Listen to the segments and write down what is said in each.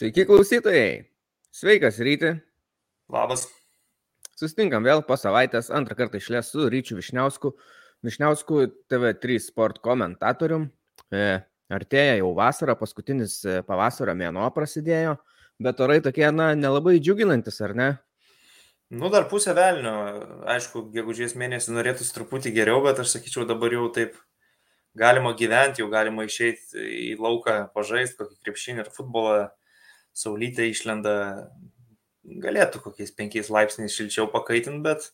Sveiki klausytojai. Sveikas ryti. Labas. Sustinkam vėl po savaitės antrą kartą išlės su Ryčiu Višniausku. Višniausku TV3 sport komentatorium. E, artėja jau vasara, paskutinis e, pavasario mėnuo prasidėjo, bet orai tokie, na, nelabai džiuginantis, ar ne? Nu, dar pusę velnio. Aišku, gegužės mėnesį norėtųsi truputį geriau, bet aš sakyčiau, dabar jau taip galima gyventi, jau galima išeiti į lauką, pažaisti kokį krepšinį ir futbolą saulytė išlenda, galėtų kokiais penkiais laipsniais šilčiau pakaitinti, bet,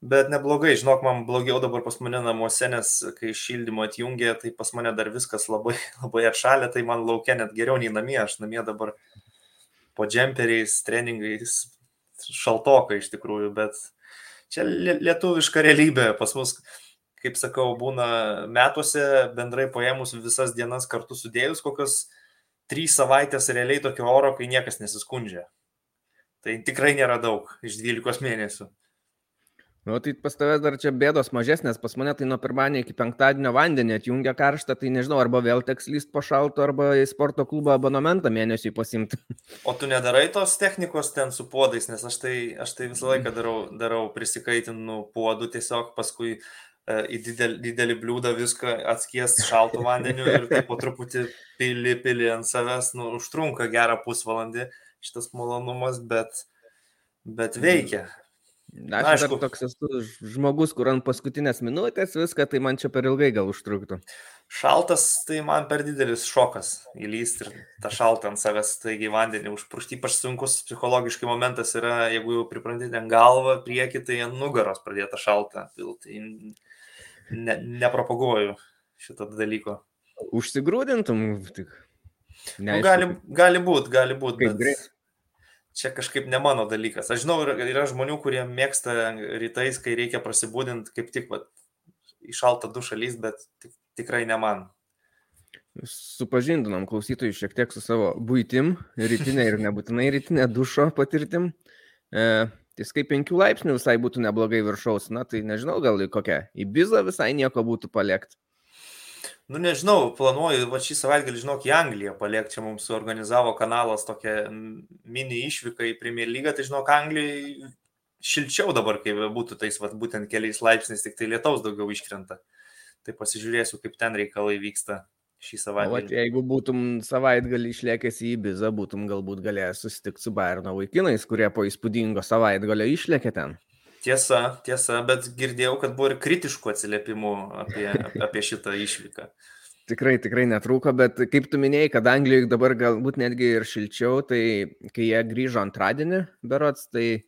bet neblogai, žinok, man blogiau dabar pas mane namuose, nes kai šildymo atjungė, tai pas mane dar viskas labai, labai atšalė, tai man laukia net geriau nei namie, aš namie dabar po džemperiais, treningais, šaltoka iš tikrųjų, bet čia lietuviška realybė. Pas mus kaip sakau, būna metuose bendrai paėmus visas dienas kartu sudėjus, kokios trys savaitės realiai tokio oro, kai niekas nesiskundžia. Tai tikrai nėra daug iš 12 mėnesių. Nu, tai pas tavęs dar čia bėdos mažesnės, pas mane tai nuo pirmadienio iki penktadienio vandenį atjungia karštą, tai nežinau, arba vėl teks lyst po šalto, arba į sporto klubą abonementą mėnesiui pasimti. O tu nedarai tos technikos ten su puodais, nes aš tai, aš tai visą laiką darau, darau prisikaitinu puodų, tiesiog paskui į didelį, didelį bliūdą viską atskiest šaltų vandeniu ir taip po truputį pili, pili ant savęs, nu, užtrunka gerą pusvalandį šitas malonumas, bet, bet veikia. Na, aš aišku, toks esu žmogus, kur ant paskutinės minutės viską, tai man čia per ilgai gal užtruktų. Šaltas, tai man per didelis šokas įlysti ir tą šaltą ant savęs, taigi vandenį užpuršti, ypač sunkus psichologiškai momentas yra, jeigu jau priprantate ant galvą, prieki, tai ant nugaros pradėta šalta. Tai ne, nepropaguoju šito dalyko. Užsigrūdintum tik. Nu, gali gali būti, gali būti. Bet... Greit. Čia kažkaip ne mano dalykas. Aš žinau, yra, yra žmonių, kurie mėgsta rytais, kai reikia prasibūdinti, kaip tik va, į šaltą dušą lys, bet tik, tikrai ne man. Supažindinam klausytojus šiek tiek su savo būtim, rytinė ir nebūtinai rytinė dušo patirtim. E, Tai kaip 5 laipsnių visai būtų neblogai viršaus, na tai nežinau, gal į kokią, į bizą visai nieko būtų paliekti. Nu nežinau, planuoju, va šį savaitgalį, žinok, į Angliją paliekti, čia mums suorganizavo kanalas tokią mini išvyką į Premier lygą, tai žinok, Anglijai šilčiau dabar, kai būtų tais, va, būtent keliais laipsniais, tik tai lietaus daugiau iškrenta. Tai pasižiūrėsiu, kaip ten reikalai vyksta šį savaitgalį. O jeigu būtum savaitgalį išlėkęs į Ibizą, būtum galbūt galėjęs susitikti su Bairno vaikinais, kurie po įspūdingo savaitgalio išlėkė ten. Tiesa, tiesa, bet girdėjau, kad buvo ir kritiškų atsiliepimų apie, apie šitą išvyką. Tikrai, tikrai netrūko, bet kaip tu minėjai, kad Anglijoje dabar galbūt netgi ir šilčiau, tai kai jie grįžo antradienį, berots, tai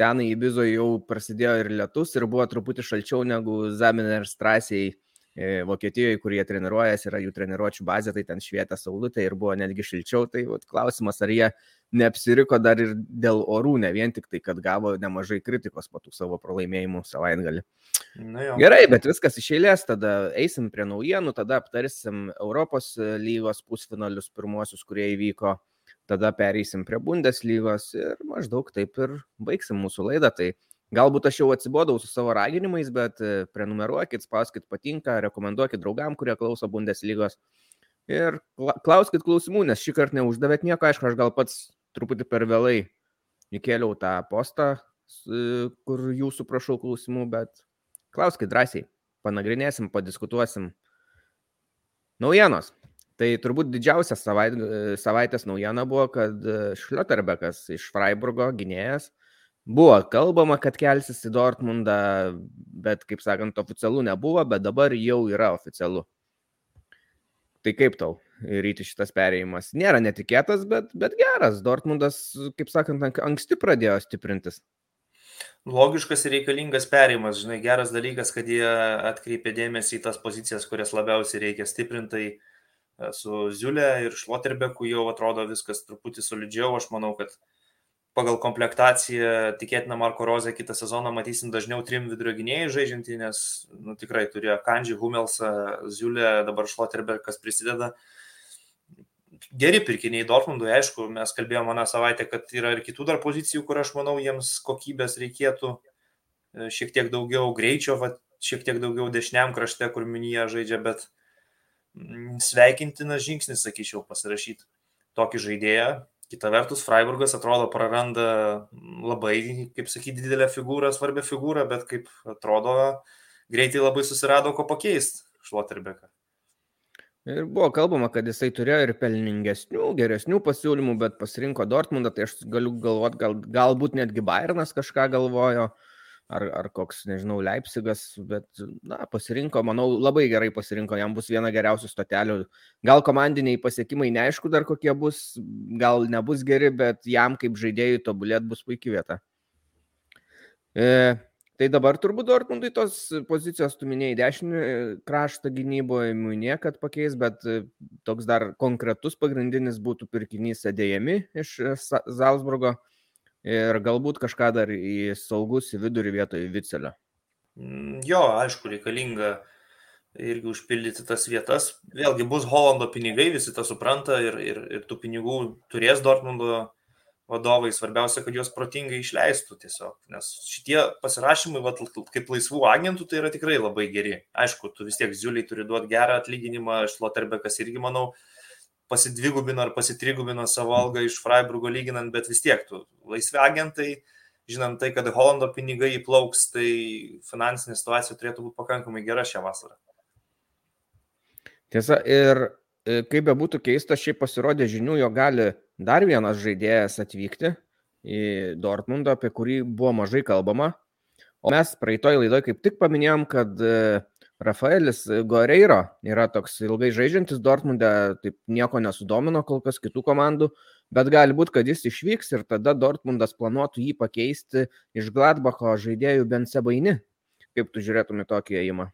ten į Ibizo jau prasidėjo ir lietus ir buvo truputį šalčiau negu Zaminer strasiai Vokietijoje, kur jie treniruojasi, yra jų treniruočio bazė, tai ten švietė saulutė ir buvo netgi šilčiau. Tai vat, klausimas, ar jie neapsiriko dar ir dėl orų, ne vien tik tai, kad gavo nemažai kritikos po tų savo pralaimėjimų savaitgalį. Gerai, bet viskas iš eilės, tada eisim prie naujienų, tada aptarsim Europos lygos pusfinalius pirmuosius, kurie įvyko, tada pereisim prie Bundeslygos ir maždaug taip ir baigsim mūsų laidą. Tai Galbūt aš jau atsibodau su savo raginimais, bet e, prenumeruokit, spauskit patinka, rekomenduokit draugam, kurie klauso Bundeslygos. Ir klauskit klausimų, nes šį kartą neuždavėt nieko, aišku, aš gal pats truputį per vėlai įkėliau tą postą, kur jūsų prašau klausimų, bet klauskit drąsiai, panagrinėsim, padiskutuosim. Naujienos. Tai turbūt didžiausia savait, savaitės naujiena buvo, kad Šlioterbekas iš Freiburgo gynėjas Buvo kalbama, kad kelsis į Dortmundą, bet, kaip sakant, oficialu nebuvo, bet dabar jau yra oficialu. Tai kaip tau ryti šitas perėjimas? Nėra netikėtas, bet, bet geras. Dortmundas, kaip sakant, anksti pradėjo stiprintis. Logiškas ir reikalingas perėjimas, žinai, geras dalykas, kad jie atkreipė dėmesį į tas pozicijas, kurias labiausiai reikia stiprinti. Tai su Ziulė ir Šloterbeku jau atrodo viskas truputį solidžiau. Aš manau, kad uh, pagal komplektaciją tikėtina Marko Rozė kitą sezoną matysim dažniau trim vidurio gynėjai žaidžiantį, nes nu, tikrai turėjo Kandži, Humelsą, Ziulę, dabar Šloterbergas prisideda. Geri pirkiniai Dortmundui, aišku, mes kalbėjome aną savaitę, kad yra ir kitų dar pozicijų, kur aš manau jiems kokybės reikėtų e, šiek tiek daugiau greičio, va, šiek tiek daugiau dešiniam krašte, kur minija žaidžia, bet mm, sveikintinas žingsnis, sakyčiau, pasirašyti tokį žaidėją, Kita vertus, Freiburgas atrodo praranda labai, kaip sakyti, didelę figūrą, svarbią figūrą, bet kaip atrodo, greitai labai susirado ko pakeisti Šloterbeką. Ir buvo kalbama, kad jisai turėjo ir pelningesnių, geresnių pasiūlymų, bet pasirinko Dortmundą, tai aš galiu galvoti, gal, galbūt netgi Bayernas kažką galvojo, ar, ar koks, nežinau, Leipzigas, bet, na, pasirinko, manau, labai gerai pasirinko, jam bus viena geriausių stotelių. Gal komandiniai pasiekimai neaišku dar kokie bus, gal nebus geri, bet jam kaip žaidėjui tobulėt bus puikia vieta. E, Tai dabar turbūt Dortmundui tos pozicijos, tu minėjai, dešinį kraštą gynyboje, Munė, kad pakeis, bet e, toks dar konkretus pagrindinis būtų pirkinys Edėjami iš e, Salzburgo ir galbūt kažką dar į saugus į vidurį vietoje Vicelio. Mm, jo, aišku, reikalinga irgi užpildyti tas vietas. Vėlgi bus Holando pinigai, visi tą supranta ir, ir, ir tų pinigų turės Dortmundo vadovai, svarbiausia, kad juos protingai išleistų tiesiog, nes šitie pasirašymai, vat, kaip laisvų agentų, tai yra tikrai labai geri. Aišku, tu vis tiek Ziuliai turi duoti gerą atlyginimą, Šloterbekas irgi, manau, pasidvigubino ar pasitrigubino savo algą iš Freiburgo lyginant, bet vis tiek tu laisvi agentai, žinant tai, kad Holando pinigai įplauks, tai finansinė situacija turėtų būti pakankamai gera šią vasarą. Tiesa, ir e, kaip be būtų keista, šiaip pasirodė žinių, jo gali dar vienas žaidėjas atvykti į Dortmundą, apie kurį buvo mažai kalbama. O mes praeitoj laidoje kaip tik paminėjom, kad e, Rafaelis Goreiro yra toks ilgai žaidžiantis Dortmunde, taip nieko nesudomino kol kas kitų komandų, bet gali būti, kad jis išvyks ir tada Dortmundas planuotų jį pakeisti iš Gladbacho žaidėjų Bensebaini. Kaip tu žiūrėtum į tokį įėjimą?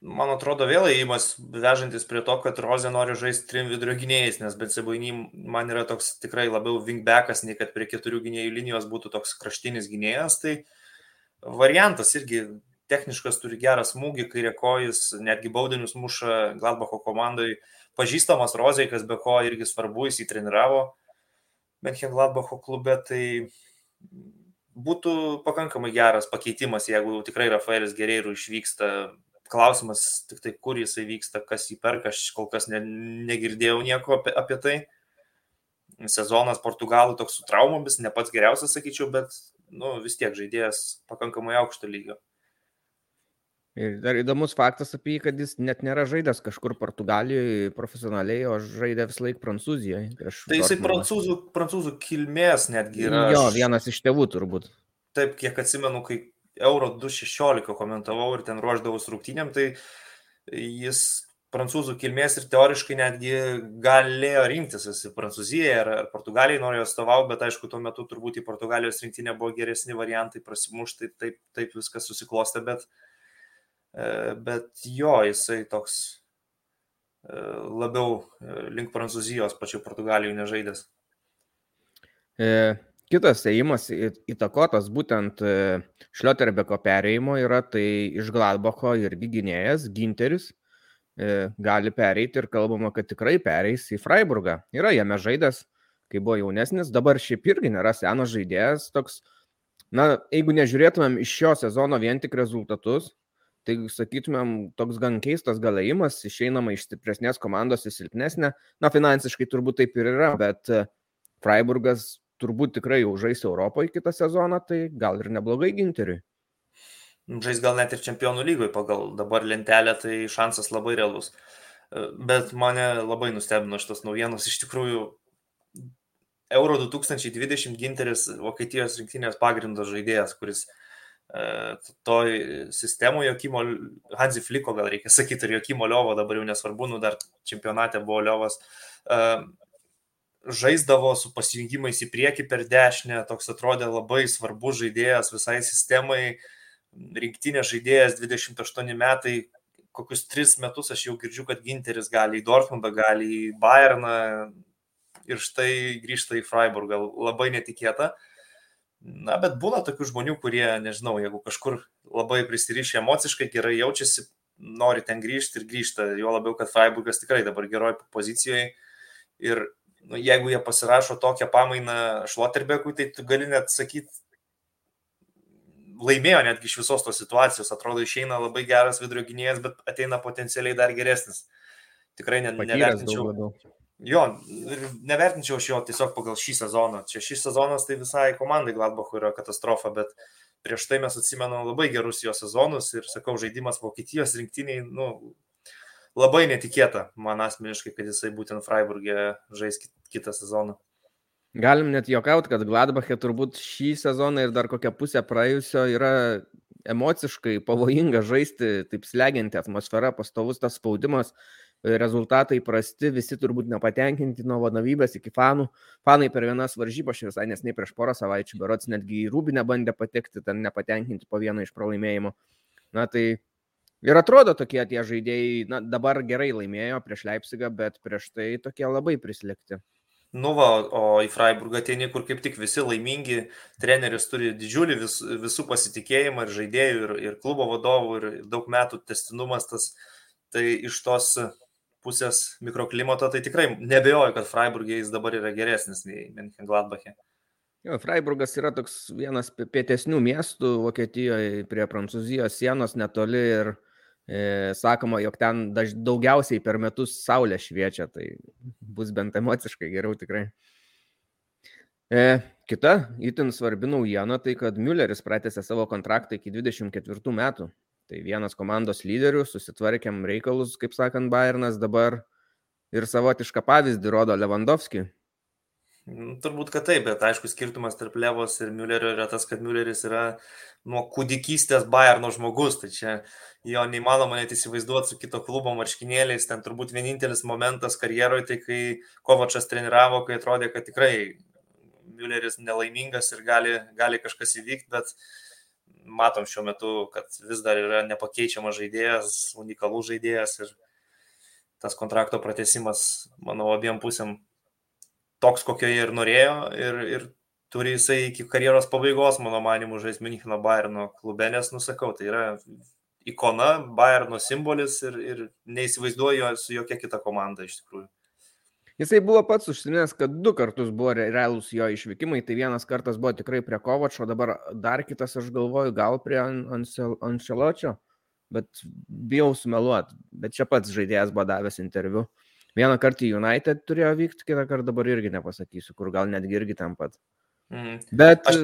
man atrodo, vėl įimas vežantis prie to, kad Rozė nori žaisti trim vidurio gynėjais, nes Betsebainy man yra toks tikrai labiau wingbackas, nei kad prie keturių gynėjų linijos būtų toks kraštinis gynėjas. Tai variantas irgi techniškas, turi gerą smūgį, kairė kojas, netgi baudinius muša Gladbacho komandai. Pažįstamas Rozė, kas be ko irgi svarbu, jis įtreniravo Benchen Gladbacho klube, tai būtų pakankamai geras pakeitimas, jeigu tikrai Rafaelis Gerėjų išvyksta Klausimas tik tai, kur jisai vyksta, kas jį perka, aš kol kas ne, negirdėjau nieko apie, apie tai. Sezonas Portugalų toks su traumomis, ne pats geriausias, sakyčiau, bet nu, vis tiek žaidėjas pakankamai aukšto lygio. Ir dar įdomus faktas apie jį, kad jis net nėra žaidęs kažkur Portugalijoje profesionaliai, o žaidė visą laiką Prancūzijoje. Tai jisai prancūzų, prancūzų kilmės netgi yra. Jo, vienas iš tėvų turbūt. Taip, kiek atsimenu, kai Euro 216 komentavau ir ten ruoždavau rungtynėm, tai jis prancūzų kilmės ir teoriškai netgi galėjo rinktis, į Prancūziją ar, ar Portugaliją norėjo atstovauti, bet aišku, tuo metu turbūt į Portugalijos rinktinę buvo geresni variantai prasimušti, taip, taip viskas susiklostė, bet, e, bet jo, jisai toks e, labiau e, link Prancūzijos pačiu Portugalijoje nežaidęs. E, Kitas ėjimas įtakotas būtent e, Šlioterbeko perėjimo yra tai iš Gladbacho irgi gynėjas, Ginteris, e, gali pereiti ir kalbama, kad tikrai pereis į Freiburgą. Yra jame žaidęs, kai buvo jaunesnis, dabar šiaip irgi nėra senas žaidėjas, toks, na, jeigu nežiūrėtumėm iš šio sezono vien tik rezultatus, tai sakytumėm, toks gan keistas galėjimas, išeinama iš stipresnės komandos į silpnesnę, na, finansiškai turbūt taip ir yra, bet e, Freiburgas turbūt tikrai jau žais Europoje kitą sezoną, tai gal ir neblogai ginteriui. Žais gal net ir čempionų lygoje pagal dabar lentelę, tai šansas labai realus. Bet mane labai nustebino šitos naujienos. Iš tikrųjų, Euro 2020 ginteris Vokietijos rinktinės pagrindo žaidėjas, kuris e, toj sistemoje Jokimo, Hansi Fliko gal reikia sakyti, ir Jokimo Liovo, dabar jau nesvarbu, nu dar čempionate buvo Liovas, e, žaisdavo su pasijungimais į priekį per dešinę, toks atrodė labai svarbus žaidėjas visai sistemai, rinktinė žaidėjas 28 metai, kokius 3 metus aš jau girdžiu, kad Ginteris gali į Dortmundą, gali į Bayerną ir štai grįžta į Freiburgą, labai netikėta. Na, bet būna tokių žmonių, kurie, nežinau, jeigu kažkur labai prisirišę emociškai, gerai jaučiasi, nori ten grįžti ir grįžta, jo labiau, kad Freiburgas tikrai dabar geroj pozicijoje ir nu, jeigu jie pasirašo tokią pamainą Šloterbekui, tai tu gali net sakyti, laimėjo netgi iš visos tos situacijos, atrodo išeina labai geras vidurio gynėjas, bet ateina potencialiai dar geresnis. Tikrai ne, nevertinčiau, Jo, nevertinčiau aš jo tiesiog pagal šį sezoną. Čia šis sezonas tai visai komandai Gladbachui yra katastrofa, bet prieš tai mes atsimenam labai gerus jo sezonus ir, sakau, žaidimas Vokietijos rinktiniai, nu, labai netikėta man asmeniškai, kad jisai būtent Freiburgė žais kitą sezoną. Galim net juokauti, kad Gladbachė turbūt šį sezoną ir dar kokią pusę praėjusio yra emociškai pavojinga žaisti, taip slegianti atmosfera, pastovus tas spaudimas, rezultatai prasti, visi turbūt nepatenkinti nuo vadovybės iki fanų. Fanai per vienas varžybas, visai nesnei prieš porą savaičių, berots netgi į Rūbinę bandė patekti, ten nepatenkinti po vieną iš pralaimėjimų. Na tai ir atrodo tokie tie žaidėjai, na dabar gerai laimėjo prieš Leipzigą, bet prieš tai tokie labai prislėgti. Nu va, o į Freiburgą ateini, kur kaip tik visi laimingi, treneris turi didžiulį vis, visų pasitikėjimą ir žaidėjų, ir, ir klubo vadovų, ir daug metų testinumas tas. Tai iš tos pusės mikroklimato, tai tikrai nebejoju, kad Freiburgė jis dabar yra geresnis nei München Gladbachė. Jo, Freiburgas yra toks vienas pietesnių miestų Vokietijoje prie Prancūzijos sienos netoli ir e, sakoma, jog ten daž, daugiausiai per metus saulė šviečia, tai bus bent emociškai geriau tikrai. E, kita itin svarbi naujiena tai, kad Mülleris pratęsė savo kontraktą iki 24 metų. Tai vienas komandos lyderių, susitvarkėm reikalus, kaip sakant, Bayernas dabar ir savotišką pavyzdį rodo Lewandowski. Nu, turbūt, kad taip, bet aišku, skirtumas tarp Levos ir Müllerio yra tas, kad Mülleris yra nuo kūdikystės Bayerno žmogus, tai čia jo neįmanoma net įsivaizduoti su kito klubo marškinėliais, ten turbūt vienintelis momentas karjeroje, tai kai Kovačas treniravo, kai atrodė, kad tikrai Mülleris nelaimingas ir gali, gali kažkas įvykti, bet matom šiuo metu, kad vis dar yra nepakeičiamas žaidėjas, unikalus žaidėjas ir tas kontrakto pratesimas, manau, abiem pusėm toks, kokio jie ir norėjo ir, ir turi jisai iki karjeros pabaigos, mano manimu, žais Müncheno Bayerno klube, nes nusakau, tai yra ikona, Bayerno simbolis ir, ir neįsivaizduoju su jokia kita komanda iš tikrųjų. Jisai buvo pats užsiminęs, kad du kartus buvo realūs jo išvykimai, tai vienas kartas buvo tikrai prie Kovačio, dabar dar kitas, aš galvoju, gal prie Anšeločio, bet bijau sumeluoti, bet čia pats žaidėjas buvo davęs interviu. Vieną kartą į United turėjo vykti, kitą kartą dabar irgi nepasakysiu, kur gal netgi irgi tam pat. Mm. Bet aš,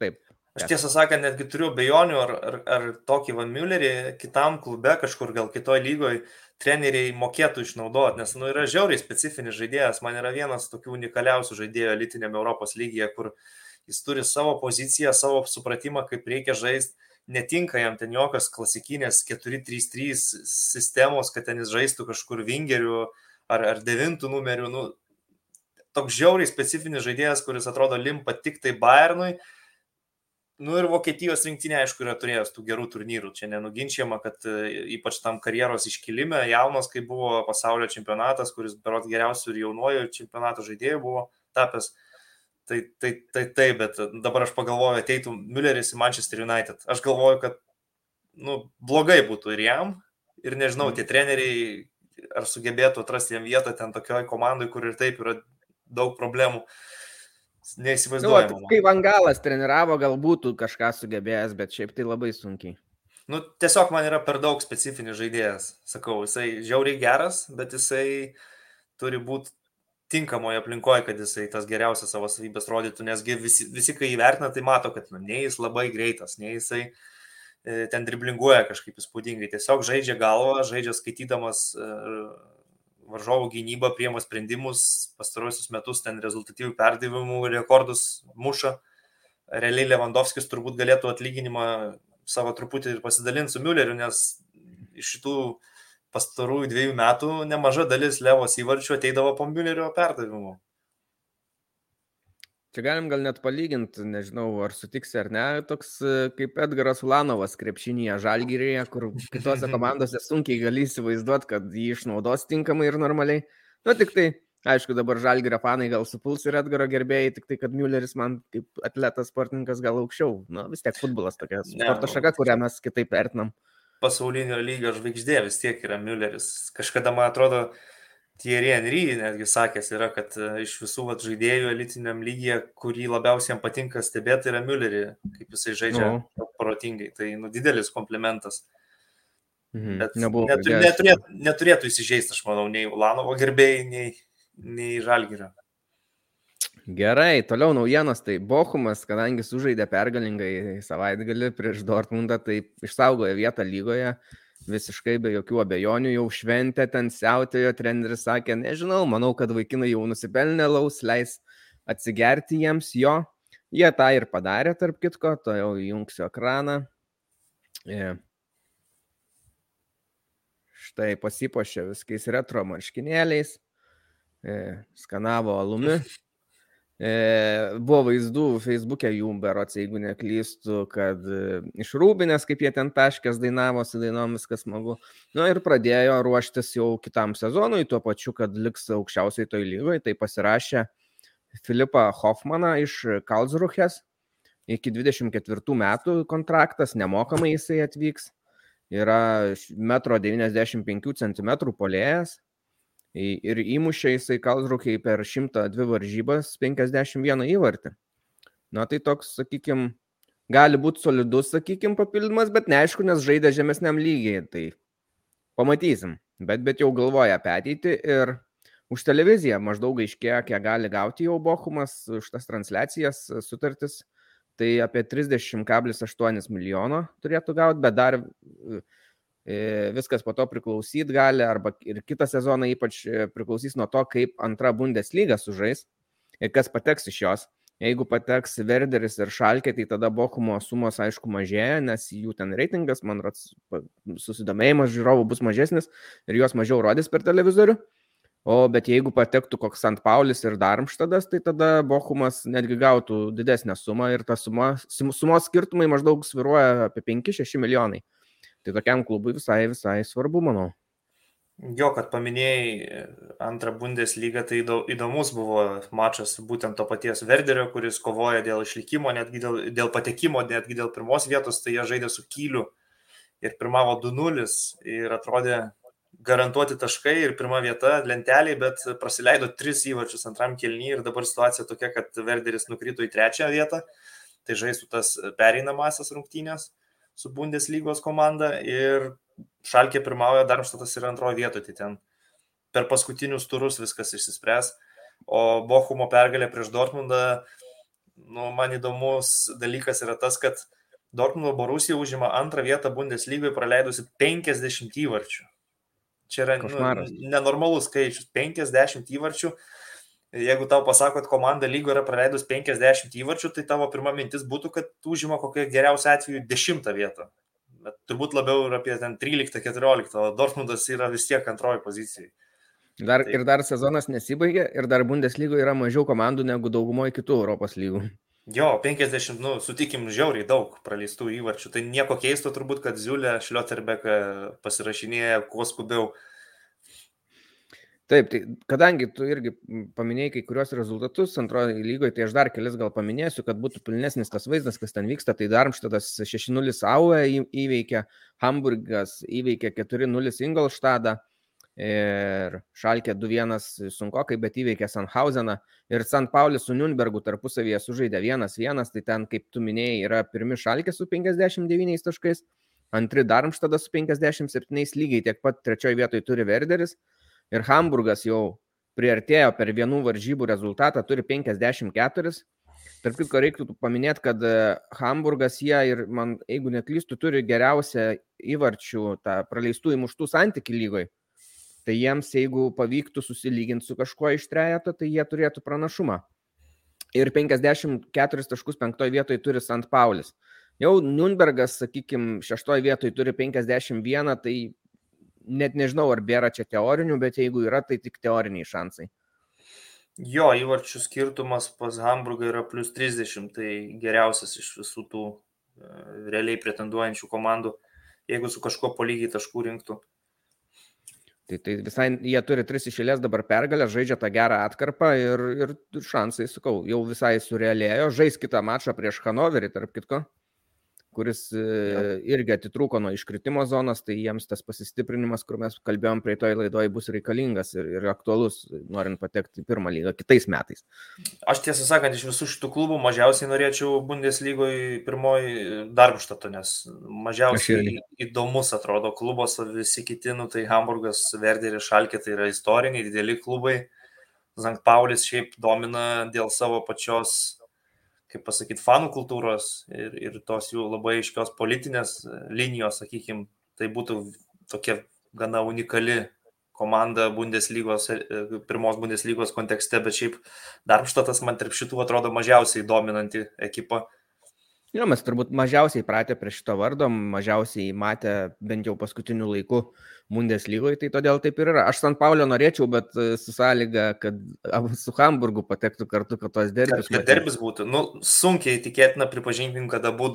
taip. Aš tiesą sakant, netgi turiu bejonių, ar, ar, ar tokį Van Müllerį kitam klube, kažkur gal kitoje lygoje, treneriai mokėtų išnaudoti, nes nu, yra žiauriai specifinis žaidėjas. Man yra vienas tokių unikaliausių žaidėjų elitinėme Europos lygyje, kur jis turi savo poziciją, savo supratimą, kaip reikia žaisti netinka jam ten jokios klasikinės 4-3-3 sistemos, kad ten jis žaistų kažkur vingerių ar, ar devintų numerių. Nu, toks žiauriai specifinis žaidėjas, kuris atrodo limpa tik tai Bayernui. Nu ir Vokietijos rinktinė, aišku, yra turėjęs tų gerų turnyrų. Čia nenuginčiama, kad e, ypač tam karjeros iškilime, jaunas, kai buvo pasaulio čempionatas, kuris berot geriausių ir jaunojo čempionato žaidėjų buvo tapęs. Uh, Tai, tai, tai taip, bet dabar aš pagalvoju, ateitų Mülleris į Manchester United. Aš galvoju, kad nu, blogai būtų ir jam, ir nežinau, tie treneriai ar sugebėtų atrasti jam vietą ten tokioje komandai, kur ir taip yra daug problemų. Neįsivaizduoju. Nu, kai Vangalas treniravo, galbūt kažką sugebėjęs, bet šiaip tai labai sunkiai. Nu, tiesiog man yra per daug specifinis žaidėjas. Sakau, jisai žiauriai geras, bet jisai turi būti tinkamoje aplinkoje, kad jisai tas geriausias savo savybės rodytų, nesgi visi, visi kai įvertina, tai mato, kad nu, nei jis labai greitas, nei jisai e, ten driblinguoja kažkaip įspūdingai, tiesiog žaidžia galvą, žaidžia skaitydamas e, varžovų gynybą, priema sprendimus, pastarosius metus ten rezultatyvių perdavimų rekordus muša. Realiai Lewandowskis turbūt galėtų atlyginimą savo truputį ir pasidalinti su Mülleriu, nes iš šitų pastarųjų dviejų metų nemaža dalis Levos įvarčių ateidavo po Müllerio perdavimų. Čia galim gal net palyginti, nežinau, ar sutiksi ar ne, toks kaip Edgaras Ulanovas krepšinėje Žalgyrėje, kur kitose komandose sunkiai gali įsivaizduoti, kad jį išnaudos tinkamai ir normaliai. Nu, tik tai, aišku, dabar Žalgyrio fanai gal supuls ir Edgaro gerbėjai, tik tai, kad Mülleris man kaip atletas sportininkas gal aukščiau. Nu, vis tiek futbolas tokia sporto nu, šaka, kurią mes kitaip vertinam pasaulinio lygio žvaigždė vis tiek yra Mülleris. Kažkada, man atrodo, Thierry Henry netgi sakęs yra, kad e, iš visų vat, žaidėjų elitiniam lygyje, kurį labiausiai jam patinka stebėti, yra Müllerį, kaip jisai žaidžia no. protingai. Tai nu, didelis komplimentas. Mhm. Bet Nebuvo, netur, neturėtų, neturėtų įsižeisti, aš manau, nei Ulanovo gerbėjai, nei, nei Žalgirio. Gerai, toliau naujienos, tai Bochumas, kadangi sužaidė pergalingai savaitgalį prieš Dortmundą, tai išsaugojo vietą lygoje, visiškai be jokių abejonių, jau šventė ten siautėjo, treneris sakė, nežinau, manau, kad vaikinai jau nusipelnė laus, leis atsigerti jiems jo. Jie tą ir padarė, tarp kitko, to jau įjungsiu ekraną. Yeah. Štai pasipošė viskais retro marškinėliais, e, skanavo alumi. E, buvo vaizdų Facebook'e jų berots, jeigu neklystu, kad e, iš Rūbinės, kaip jie ten taškės dainavo, su dainom viskas smagu. Na nu, ir pradėjo ruoštis jau kitam sezonui, tuo pačiu, kad liks aukščiausiai toj lygoje. Tai pasirašė Filipą Hoffmaną iš Kalsruhės. Iki 24 metų kontraktas, nemokamai jisai atvyks yra 1,95 cm polėjas ir įmušė jisai Kalsrukiai per 102 varžybas 51 įvartį. Na tai toks, sakykime, gali būti solidus, sakykime, papildymas, bet neaišku, nes žaidė žemesniam lygiai. Tai pamatysim. Bet, bet jau galvoja apie ateitį ir už televiziją maždaug aiškėjo, kiek gali gauti jau Bochumas už tas transliacijas sutartis tai apie 30,8 milijono turėtų gauti, bet dar viskas po to priklausyt gali, arba ir kitą sezoną ypač e, priklausys nuo to, kaip antra Bundesliga sužais ir kas pateks iš jos. Jeigu pateks Verderis ir Šalkė, tai tada Bochumo sumos aišku mažėja, nes jų ten reitingas, man rodos, susidomėjimas žiūrovų bus mažesnis ir juos mažiau rodys per televizorių. O bet jeigu patektų koks St. Paulis ir Darmštadas, tai tada Bochumas netgi gautų didesnę sumą ir ta suma, sumos skirtumai maždaug sviruoja apie 5-6 milijonai. Tai tokiam klubui visai, visai svarbu, manau. Jo, kad paminėjai antrą Bundeslygą, tai įdomus buvo mačas būtent to paties Verderio, kuris kovoja dėl išlikimo, netgi dėl, dėl patekimo, netgi dėl pirmos vietos, tai jie žaidė su Kyliu ir pirmavo 2-0 ir atrodė garantuoti taškai ir pirma vieta lenteliai, bet praleido tris įvarčius antram kelnyje ir dabar situacija tokia, kad Verderis nukrito į trečią vietą, tai žaistų tas pereinamasias rungtynės su Bundeslygos komanda ir Šalkė pirmauja, Darmštatas yra antroje vietoje, tai ten per paskutinius turus viskas išsispręs, o Bochumo pergalė prieš Dortmundą, nu, man įdomus dalykas yra tas, kad Dortmundo Borusija užima antrą vietą Bundeslygoje praleidusi 50 įvarčių. Čia yra nu, nenormalus skaičius - 50 įvarčių. Jeigu tau pasako, kad komanda lygo yra praleidus 50 įvarčių, tai tavo pirma mintis būtų, kad užima kokią geriausią atveju 10 vietą. Bet turbūt labiau ir apie 13-14, o Dortmundas yra vis tiek antroji pozicija. Dar, tai. Ir dar sezonas nesibaigė, ir dar Bundeslygoje yra mažiau komandų negu daugumoje kitų Europos lygų. Jo, 50, nu, sutikim, žiauriai daug praleistų įvarčių. Tai nieko keisto turbūt, kad Ziulė Šlioterbeką pasirašinėja kuo skubiau. Taip, tai kadangi tu irgi paminėjai kai kurios rezultatus antrojo lygoje, tai aš dar kelis gal paminėsiu, kad būtų pilnesnis tas vaizdas, kas ten vyksta. Tai Darmštadas 6-0 Aue įveikė, Hamburgas įveikė 4-0 Ingolštadą, ir Šalkė 2-1 sunkokai, bet įveikė Sanhauseną ir St. Paulis su Nürnbergu tarpusavyje sužaidė 1-1, tai ten, kaip tu minėjai, yra pirmi Šalkė su 59 taškais, antri Darmštadas su 57 lygiai, tiek pat trečioje vietoje turi Verderis ir Hamburgas jau priartėjo per vienų varžybų rezultatą, turi 54. Tarp kitko reiktų paminėti, kad e, Hamburgas jie ir, man, jeigu neklystu, turi geriausią įvarčių, tą praleistų įmuštų santykių lygoje Tai jiems, jeigu pavyktų susilyginti su kažkuo iš trejato, tai jie turėtų pranašumą. Ir 54 taškus penktoje vietoje turi St. Paulis. Jau Nürnbergas, sakykime, šeštoje vietoje turi 51, tai net nežinau, ar bėra čia teorinių, bet jeigu yra, tai tik teoriniai šansai. Jo, įvarčių skirtumas pas Hamburgą yra plus 30, tai geriausias iš visų tų e, realiai pretenduojančių komandų, jeigu su kažkuo po lygiai taškų rinktų. Tai, tai visai jie turi tris išėlės dabar pergalę, žaidžia tą gerą atkarpą ir, ir šansai, sakau, jau visai surėlėjo. Žais kitą mačą prieš Hanoverį, tarp kitko. Kuris ja. irgi atitrūko nuo iškritimo zonos, tai jiems tas pasistiprinimas, kur mes kalbėjom prie toj laidoje, bus reikalingas ir, ir aktualus, norint patekti į pirmą lygą kitais metais. Aš tiesą sakant, iš visų šitų klubų mažiausiai norėčiau Bundeslygoje pirmoji Darbštato, nes mažiausiai įdomus atrodo klubas, o visi kiti, nu, tai Hamburgas, Verderis, Šalkė, tai yra istoriniai, dideli klubai. Zankt Paulis šiaip domina dėl savo pačios kaip pasakyti, fanų kultūros ir, ir tos jų labai aiškios politinės linijos, sakykime, tai būtų tokia gana unikali komanda Bundeslygos, pirmos Bundeslygos kontekste, bet šiaip Darmštatas man tarp šitų atrodo mažiausiai dominanti ekipa. Jo, mes turbūt mažiausiai pratę prie šito vardo, mažiausiai matę bent jau paskutiniu laiku Bundeslygoje, tai todėl taip ir yra. Aš San Paulio norėčiau, bet e, su sąlyga, kad su Hamburgu patektų kartu, kad tos derbis. Kad, kad derbis būtų. Nu, sunkiai tikėtina pripažinkim, kad abu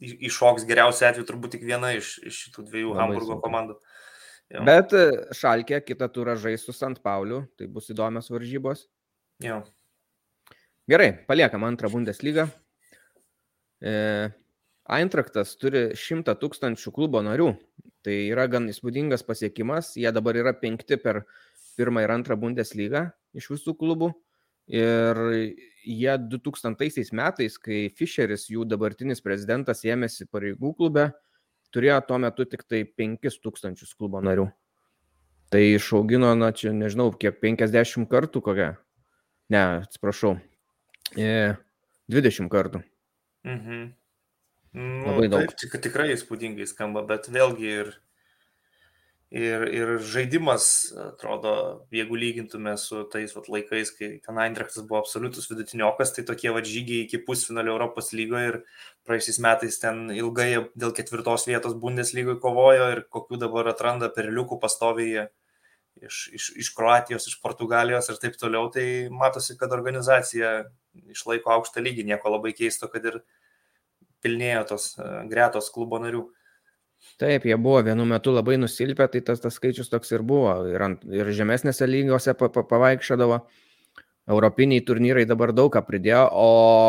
iššoks geriausiu atveju turbūt tik viena iš, iš šitų dviejų Labai Hamburgo sunkiai. komandų. Jo. Bet e, Šalkė kitą turą žais su Sant Pauliu, tai bus įdomios varžybos. Jo. Gerai, paliekam antrą Bundeslygą. E, Eintraktas turi 100 tūkstančių klubo narių. Tai yra gan įspūdingas pasiekimas. Jie dabar yra penkti per pirmą ir antrą Bundeslygą iš visų klubų. Ir jie 2000 metais, kai Fischeris, jų dabartinis prezidentas, ėmėsi pareigų klube, turėjo tuo metu tik tai 5000 klubo narių. Tai išaugino, na čia nežinau, kiek 50 kartų kokią. Ne, atsiprašau. 20 kartų. Mhm. Nu, Labai daug. Taip, tik, tikrai įspūdingai skamba, bet vėlgi ir, ir, ir žaidimas, atrodo, jeigu lygintume su tais vat, laikais, kai ten Eindrechtas buvo absoliutus vidutiniokas, tai tokie va žygiai iki pusfinalio Europos lygoje ir praeisiais metais ten ilgai dėl ketvirtos vietos Bundeslygoje kovojo ir kokių dabar atranda perliukų pastovyje iš, iš, iš Kroatijos, iš Portugalijos ir taip toliau, tai matosi, kad organizacija išlaiko aukštą lygį, nieko labai keisto, kad ir pilnėjo tos e, gretos klubo narių. Taip, jie buvo vienu metu labai nusilpę, tai tas, tas skaičius toks ir buvo. Ir, ant, ir žemesnėse lygiuose pa, pa, pavaikščiodavo. Europiniai turnyrai dabar daug ką pridėjo, o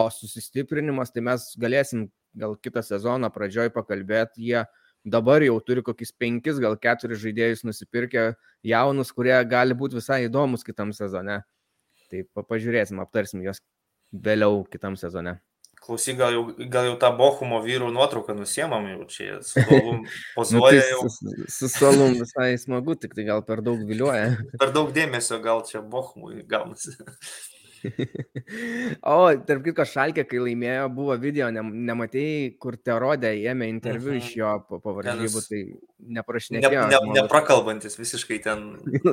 susistiprinimas, tai mes galėsim gal kitą sezoną pradžioj pakalbėti. Jie dabar jau turi kokius penkis, gal keturis žaidėjus nusipirkę jaunus, kurie gali būti visai įdomus kitam sezone. Tai pažiūrėsim, aptarsim juos vėliau kitam sezone. Klausyk, gal jau, gal jau tą Bochumo vyrų nuotrauką nusiemam jau čia, su Solum pozuoja nu, tai jau. Su, su Solum visai smagu, tik tai gal per daug vilioja. Per daug dėmesio gal čia Bochumui gaunasi. o, tarp kitko, Šalkė, kai laimėjo, buvo video, ne, nematėjai, kur te rodė, ėmė interviu -hmm. iš jo pavaržybų, tai neprašnekėjo. Ne, ne, neprakalbantis visiškai ten.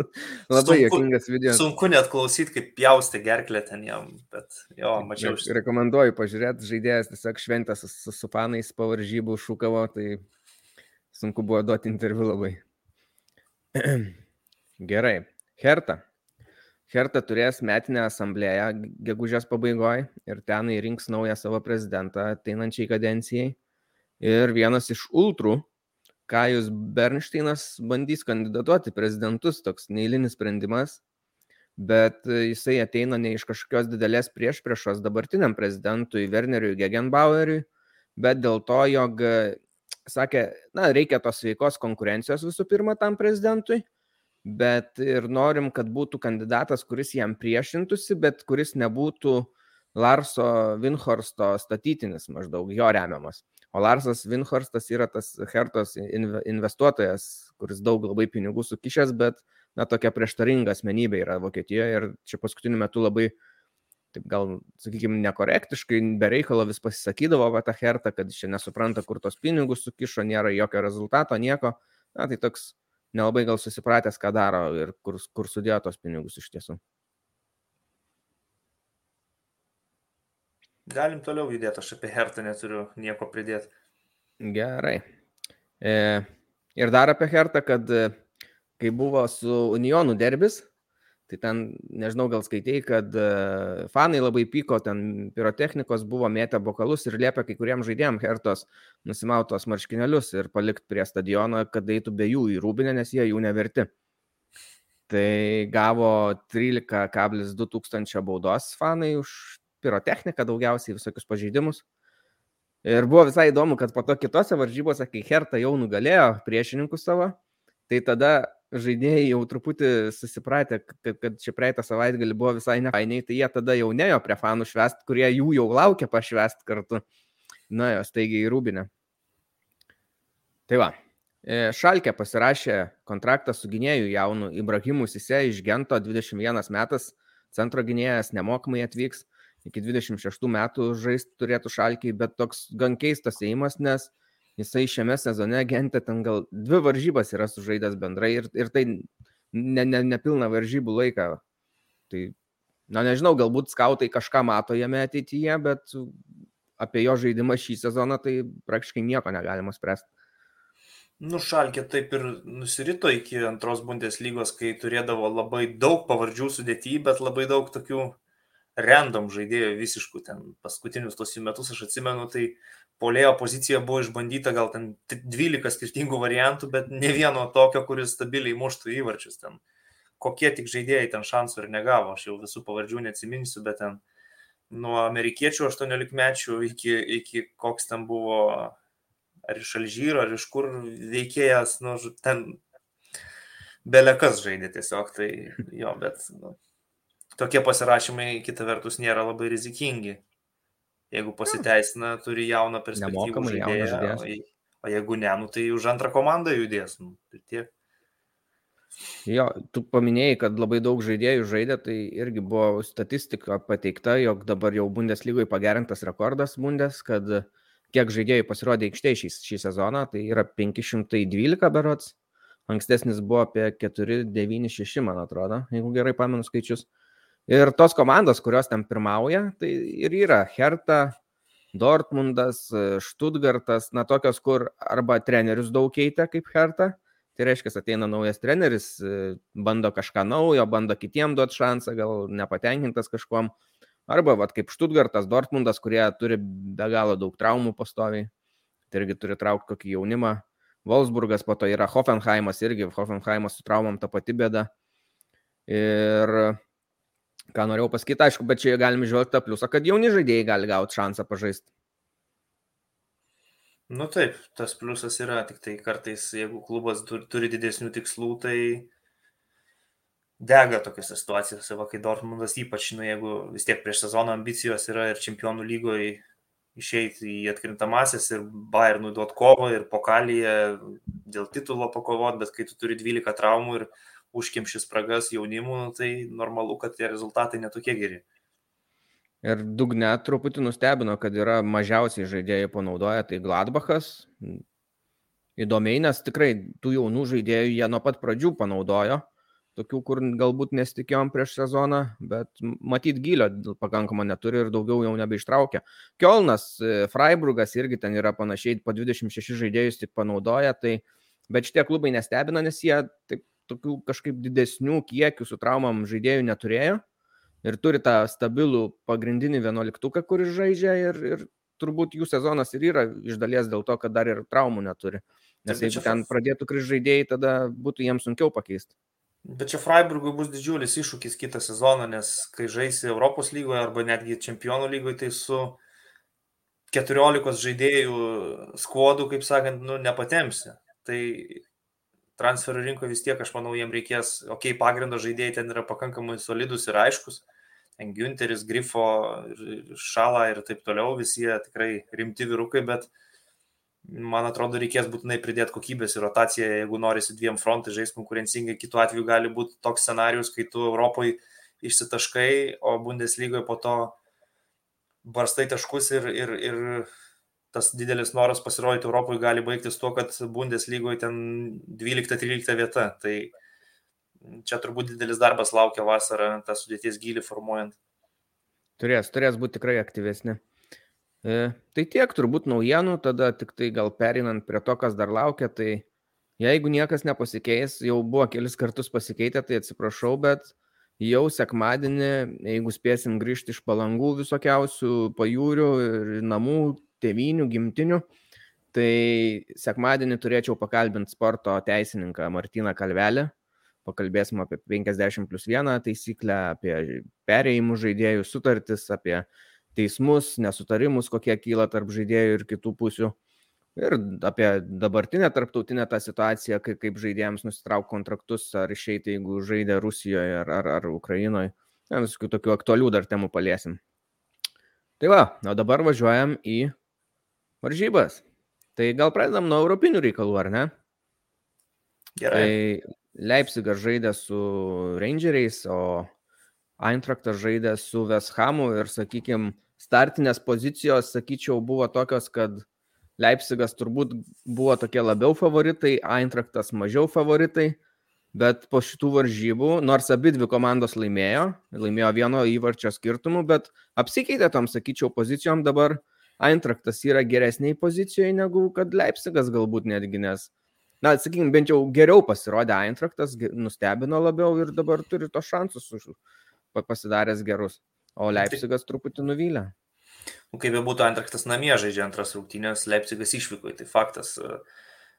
Labai jokingas video. Sunku net klausyti, kaip pjaustė gerklę ten jam, bet jo, mačiau. Aš rekomenduoju pažiūrėti, žaidėjas tiesiog šventęs su, su, su fanais pavaržybų šūkavo, tai sunku buvo duoti interviu labai. Gerai. Herta. Herta turės metinę asamblėją gegužės pabaigoje ir ten įrinks naują savo prezidentą ateinančiai kadencijai. Ir vienas iš ultrų, Kajus Bernsteinas, bandys kandidatuoti prezidentus, toks neįlinis sprendimas, bet jisai ateina ne iš kažkokios didelės priešpriešos dabartiniam prezidentui Werneriui Gegenbaueriui, bet dėl to, jog, sakė, na, reikia tos veikos konkurencijos visų pirma tam prezidentui bet ir norim, kad būtų kandidatas, kuris jam priešintųsi, bet kuris nebūtų Larso Vinhorsto statytinis maždaug jo remiamas. O Larsas Vinhorstas yra tas Hertos investuotojas, kuris daug labai pinigų sukišęs, bet, na, tokia prieštaringa asmenybė yra Vokietijoje ir čia paskutiniu metu labai, taip gal, sakykime, nekorektiškai, be reikalo vis pasisakydavo apie tą Hertą, kad čia nesupranta, kur tos pinigus sukišo, nėra jokio rezultato, nieko. Na, tai toks nelabai gal susipratęs, ką daro ir kur, kur sudėjo tos pinigus iš tiesų. Galim toliau judėti, aš apie Hertą neturiu nieko pridėti. Gerai. E, ir dar apie Hertą, kad e, kai buvo su Unionų derbis, Tai ten, nežinau, gal skaitėjai, kad e, fanai labai pyko, ten pirotechnikos buvo mėtę bokalus ir liepė kai kuriems žaidėjams Hertos nusimautos marškinėlius ir palikti prie stadiono, kad eitų be jų į rūbinę, nes jie jų neverti. Tai gavo 13,2 tūkstančio baudos fanai už pirotechniką, daugiausiai visokius pažeidimus. Ir buvo visai įdomu, kad po to kitose varžybose, kai Herta jau nugalėjo priešininkus savo, tai tada žaidėjai jau truputį susipratę, kad, kad čia praeitą savaitgalį buvo visai nefainiai, tai jie tada jau nejo prie fanų švest, kurie jų jau laukia pašvest kartu. Na, jos taigi į Rūbinę. Tai va, e, Šalkė pasirašė kontraktą su gynėju jaunu Ibrahimu Sise iš Gento 21 metas, centro gynėjas nemokamai atvyks iki 26 metų žaisti turėtų šalkiai, bet toks gan keistas įimas, nes jisai šiame sezone agentė ten gal dvi varžybas yra sužaidęs bendrai ir, ir tai ne, ne, nepilna varžybų laiką. Tai, na nežinau, galbūt skautai kažką mato jame ateityje, bet apie jo žaidimą šį sezoną tai praktiškai nieko negalima spręsti. Nu, Šalkė taip ir nusirito iki antros bundės lygos, kai turėdavo labai daug pavardžių sudėtyje, bet labai daug tokių random žaidėjų visiškų, ten paskutinius tos jų metus aš atsimenu, tai polėjo pozicija buvo išbandyta gal ten 12 skirtingų variantų, bet ne vieno tokio, kuris stabiliai muštų įvarčius ten. Kokie tik žaidėjai ten šansų ir negavo, aš jau visų pavardžių neatsiminsiu, bet ten nuo amerikiečių 18 mečių iki, iki koks ten buvo, ar iš Alžyro, ar iš kur veikėjas, nu, ten belekas žaidė tiesiog, tai jo, bet nu, tokie pasirašymai kita vertus nėra labai rizikingi. Jeigu pasiteisina, turi jauną perspektyvą žaidėją, o, jeigu ne, nu, tai už antrą komandą judės. Nu, tai tiek. Jo, tu paminėjai, kad labai daug žaidėjų žaidė, tai irgi buvo statistika pateikta, jog dabar jau Bundeslygoje pagerintas rekordas Bundes, kad kiek žaidėjų pasirodė aikštėje šį, šį sezoną, tai yra 512 berots, ankstesnis buvo apie 496, man atrodo, jeigu gerai pamenu skaičius. Ir tos komandos, kurios ten pirmauja, tai ir yra Herta, Dortmundas, Stuttgartas, na tokios, kur arba trenerius daug keitė kaip Herta, tai reiškia, ateina naujas treneris, bando kažką naujo, bando kitiem duoti šansą, gal nepatenkintas kažkuom, arba vat, kaip Stuttgartas, Dortmundas, kurie turi be galo daug traumų pastoviai, tai irgi turi traukti kokį jaunimą. Wolfsburgas, po to yra Hoffenheimas, irgi Hoffenheimas su traumom ta pati bėda. Ir Ką norėjau pasakyti, aišku, bet čia galime žvelgti tą pliusą, kad jauni žaidėjai gali gauti šansą pažaisti. Nu taip, tas pliusas yra, tik tai kartais, jeigu klubas turi didesnių tikslų, tai dega tokiuose situacijose, va, kai Dortmundas ypač, nu, jeigu vis tiek prieš sezoną ambicijos yra ir čempionų lygoje išeiti į atkrintamasis ir Bayernui duot kovą ir pokalyje dėl titulo pakovot, bet kai tu turi 12 traumų ir užkimši spragas jaunimų, nu, tai normalu, kad tie rezultatai netokie geri. Ir dugne truputį nustebino, kad yra mažiausiai žaidėjai panaudoja, tai Gladbachas. Įdomiai, nes tikrai tų jaunų žaidėjų jie nuo pat pradžių panaudojo, tokių, kur galbūt nesitikėjom prieš sezoną, bet matyt gilio pakankamą neturi ir daugiau jau nebeištraukia. Kielnas, e, Freiburgas irgi ten yra panašiai, po 26 žaidėjus tik panaudoja, tai bet šitie klubai nestebina, nes jie taip tokių kažkaip didesnių kiekių su traumam žaidėjų neturėjo ir turi tą stabilų pagrindinį vienuoliktuką, kuris žaidžia ir, ir turbūt jų sezonas ir yra iš dalies dėl to, kad dar ir traumų neturi. Nes jeigu ten pradėtų kris žaidėjai, tada būtų jiems sunkiau pakeisti. Bet čia Freiburgui bus didžiulis iššūkis kitą sezoną, nes kai žaisi Europos lygoje arba netgi Čempionų lygoje, tai su 14 žaidėjų skuodu, kaip sakant, nu, nepatemsi. Tai transferų rinkoje vis tiek, aš manau, jiem reikės, okei, okay, pagrindo žaidėjai ten yra pakankamai solidus ir aiškus. Günteris, Grifo, Šala ir taip toliau, visi jie tikrai rimti vyrukai, bet man atrodo, reikės būtinai pridėti kokybės ir rotaciją, jeigu norisi dviem frontai žaisti konkurencingai, kitu atveju gali būti toks scenarius, kai tu Europoje išsitaškai, o Bundeslygoje po to barstai taškus ir, ir, ir tas didelis noras pasirodyti Europoje gali baigtis tuo, kad Bundeslygoje ten 12-13 vieta. Tai čia turbūt didelis darbas laukia vasarą, tą sudėties gilį formuojant. Turės, turės būti tikrai aktyvesnė. E, tai tiek turbūt naujienų, tada tik tai gal perinant prie to, kas dar laukia, tai jeigu niekas nepasikeis, jau buvo kelis kartus pasikeitę, tai atsiprašau, bet jau sekmadienį, jeigu spėsim grįžti iš palangų visokiausių pajūrių ir namų, tėvinių, gimtinių. Tai sekmadienį turėčiau pakalbinti sporto teisininką Martyną Kalvelę. Pakalbėsim apie 50 plus 1 taisyklę, apie perėjimų žaidėjų sutartis, apie teismus, nesutarimus, kokie kyla tarp žaidėjų ir kitų pusių. Ir apie dabartinę tarptautinę tą situaciją, kaip, kaip žaidėjams nusitraukti kontraktus, ar išeiti, jeigu žaidė Rusijoje ar, ar, ar Ukrainoje. Visokių tokių aktualių dar temų paliesim. Tai va, o dabar važiuojam į varžybas. Tai gal pradedam nuo europinių reikalų, ar ne? Gerai. Tai Leipzigas žaidė su Rangeriais, o Eintraktas žaidė su Veshamu ir, sakykime, startinės pozicijos, sakyčiau, buvo tokios, kad Leipzigas turbūt buvo tokie labiau favoritai, Eintraktas mažiau favoritai, bet po šitų varžybų, nors abi dvi komandos laimėjo, laimėjo vieno įvarčio skirtumu, bet apsikeitė tom, sakyčiau, pozicijom dabar Eintraktas yra geresniai pozicijoje negu kad Leipzigas galbūt netgi, nes, na, sakykime, bent jau geriau pasirodė Eintraktas, nustebino labiau ir dabar turi tos šansus pasidaręs gerus, o Leipzigas truputį nuvylė. Nu, kaip jau būtų Antraktas namie žaidžia antras rungtynės, Leipzigas išvyko, tai faktas.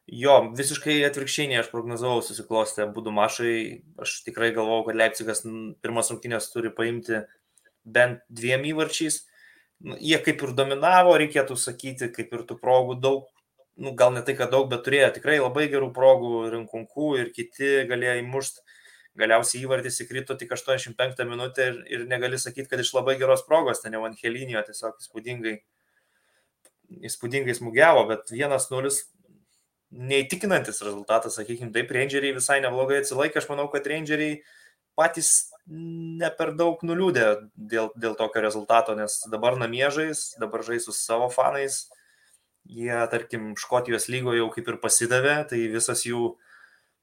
Jo, visiškai atvirkščiai nei aš prognozavau susiklostę būdų mašai. Aš tikrai galvojau, kad Leipzigas pirmas rungtynės turi paimti bent dviem įvarčiais. Nu, jie kaip ir dominavo, reikėtų sakyti, kaip ir tų progų daug, nu, gal ne tai, kad daug, bet turėjo tikrai labai gerų progų, rinkunkų ir kiti galėjo įmušti galiausiai įvartis įkrito tik 85 minutę ir, ir negali sakyti, kad iš labai geros progos, ten jau Angelinijo tiesiog įspūdingai, įspūdingai smūgiavo, bet 1-0 neįtikinantis rezultatas, sakykime, taip, Rangeriai visai neblogai atsilaikė, aš manau, kad Rangeriai patys ne per daug nuliūdė dėl, dėl tokio rezultato, nes dabar namie žais, dabar žais su savo fanais, jie, tarkim, Škotijos lygoje jau kaip ir pasidavė, tai visas jų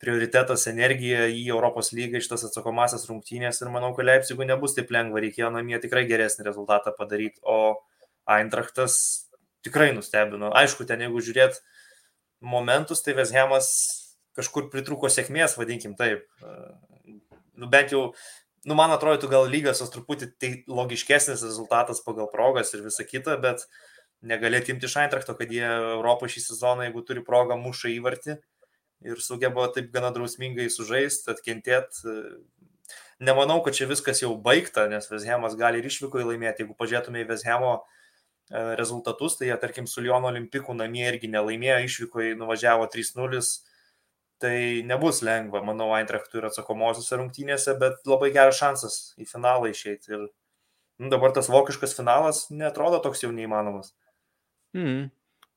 prioritetas energija į Europos lygą iš tas atsakomasias rungtynės ir manau, kad Leipzigui nebus taip lengva, reikėjo namie tikrai geresnį rezultatą padaryti, o Eintrachtas tikrai nustebino. Aišku, ten jeigu žiūrėt momentus, tai Veshemas kažkur pritruko sėkmės, vadinkim taip. Nu, bent jau, nu, man atrodo, gal lygas tos truputį tai logiškesnis rezultatas pagal progas ir visa kita, bet negalėti imti iš Eintrachto, kad jie Europą šį sezoną, jeigu turi progą, muša įvartį ir sugeba taip gana drausmingai sužaisti, atkentėti. Nemanau, kad čia viskas jau baigta, nes Veshemas gali ir išvyko įlaimėti. Jeigu pažiūrėtume į Veshemo e, rezultatus, tai jie, tarkim, su Liono olimpikų namie irgi nelaimėjo, išvyko į nuvažiavo 3-0. Tai nebus lengva, manau, Eintrachtui ir atsakomosiose rungtynėse, bet labai geras šansas į finalą išeiti. Ir nu, dabar tas vokiškas finalas netrodo toks jau neįmanomas. Mm.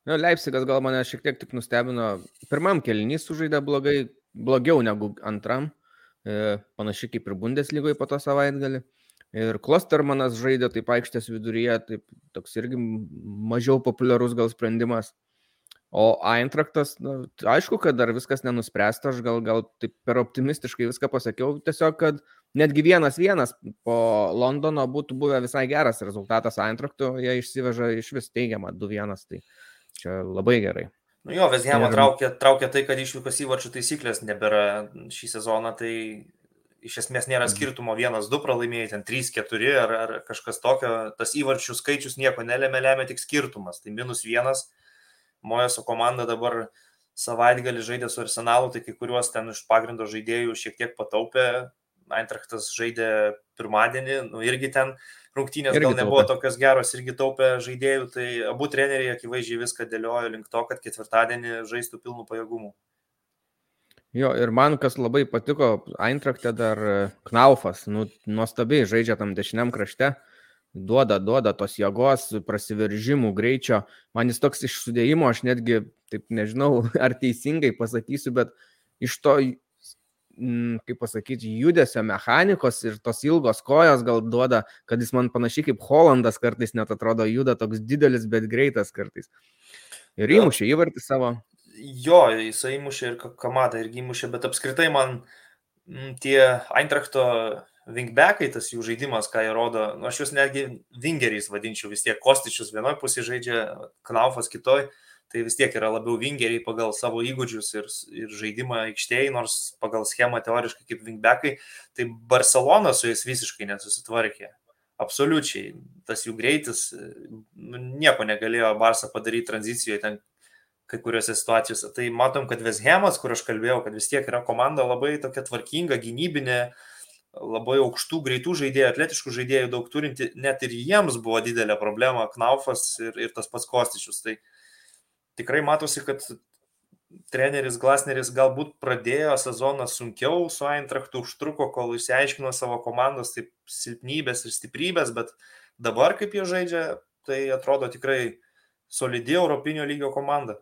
Nu, Leipzigas gal mane šiek tiek tik nustebino. Pirmam kelnys sužaidė blogai, blogiau negu antram, e, panašiai kaip ir Bundeslygoje po to savaitgalį. Ir Klostermanas žaidė taip aikštės viduryje, taip toks irgi mažiau populiarus gal sprendimas. O Eintraktas, na, aišku, kad dar viskas nenuspręsta, aš gal, gal taip per optimistiškai viską pasakiau, tiesiog, kad netgi vienas vienas po Londono būtų buvę visai geras rezultatas Eintraktų, jie išsiveža iš vis teigiamą 2-1. Tai Čia labai gerai. Nu jo, Vezhemą ir... traukia, traukia tai, kad išvykos įvarčių taisyklės nebėra šį sezoną, tai iš esmės nėra mhm. skirtumo 1-2 pralaimėjai, ten 3-4 ar, ar kažkas tokio, tas įvarčių skaičius nieko nelėmė, lemia tik skirtumas. Tai minus vienas, Mojeso komanda dabar savaitgalį žaidė su Arsenalu, tai kai kuriuos ten iš pagrindo žaidėjų šiek tiek pataupė, Eintrachtas žaidė pirmadienį, nu irgi ten rungtynės irgi gal nebuvo taupė. tokios geros, irgi taupė žaidėjų, tai abu treneriai akivaizdžiai viską dėliojo link to, kad ketvirtadienį žaistų pilnų pajėgumų. Jo, ir man kas labai patiko, Eintrachte dar e, Knaufas, nu, nuostabiai žaidžia tam dešiniam krašte, duoda, duoda tos jėgos, prasiveržimų, greičio. Man jis toks iš sudėjimo, aš netgi, taip nežinau, ar teisingai pasakysiu, bet iš to Mm, kaip pasakyti, judesio mechanikos ir tos ilgos kojos gal duoda, kad jis man panašiai kaip Holandas kartais net atrodo juda toks didelis, bet greitas kartais. Ir įmušė įvartį savo. Jo, jisai įmušė ir Kamada irgi įmušė, bet apskritai man mm, tie Eintrachto wingbackai, tas jų žaidimas, ką jie rodo, nu, aš juos netgi wingeriais vadinčiau, vis tiek Kostičius vienoje pusėje žaidžia, Knaufas kitoje tai vis tiek yra labiau vingeriai pagal savo įgūdžius ir, ir žaidimą aikštėje, nors pagal schemą teoriškai kaip wingbackai, tai Barcelona su jais visiškai nesusitvarkė. Absoliučiai. Tas jų greitis, nu, nieko negalėjo Barça padaryti tranzicijoje ten kai kuriuose situacijose. Tai matom, kad Veshemas, kur aš kalbėjau, kad vis tiek yra komanda labai tokia tvarkinga, gynybinė, labai aukštų, greitų žaidėjų, atletiškų žaidėjų daug turinti, net ir jiems buvo didelė problema Knaufas ir, ir tas pats Kostičius. Tai tikrai matosi, kad treneris Glasneris galbūt pradėjo sezoną sunkiau, su Eintrachtu užtruko, kol išsiaiškino savo komandos taip silpnybės ir stiprybės, bet dabar kaip jie žaidžia, tai atrodo tikrai solidi Europinio lygio komanda.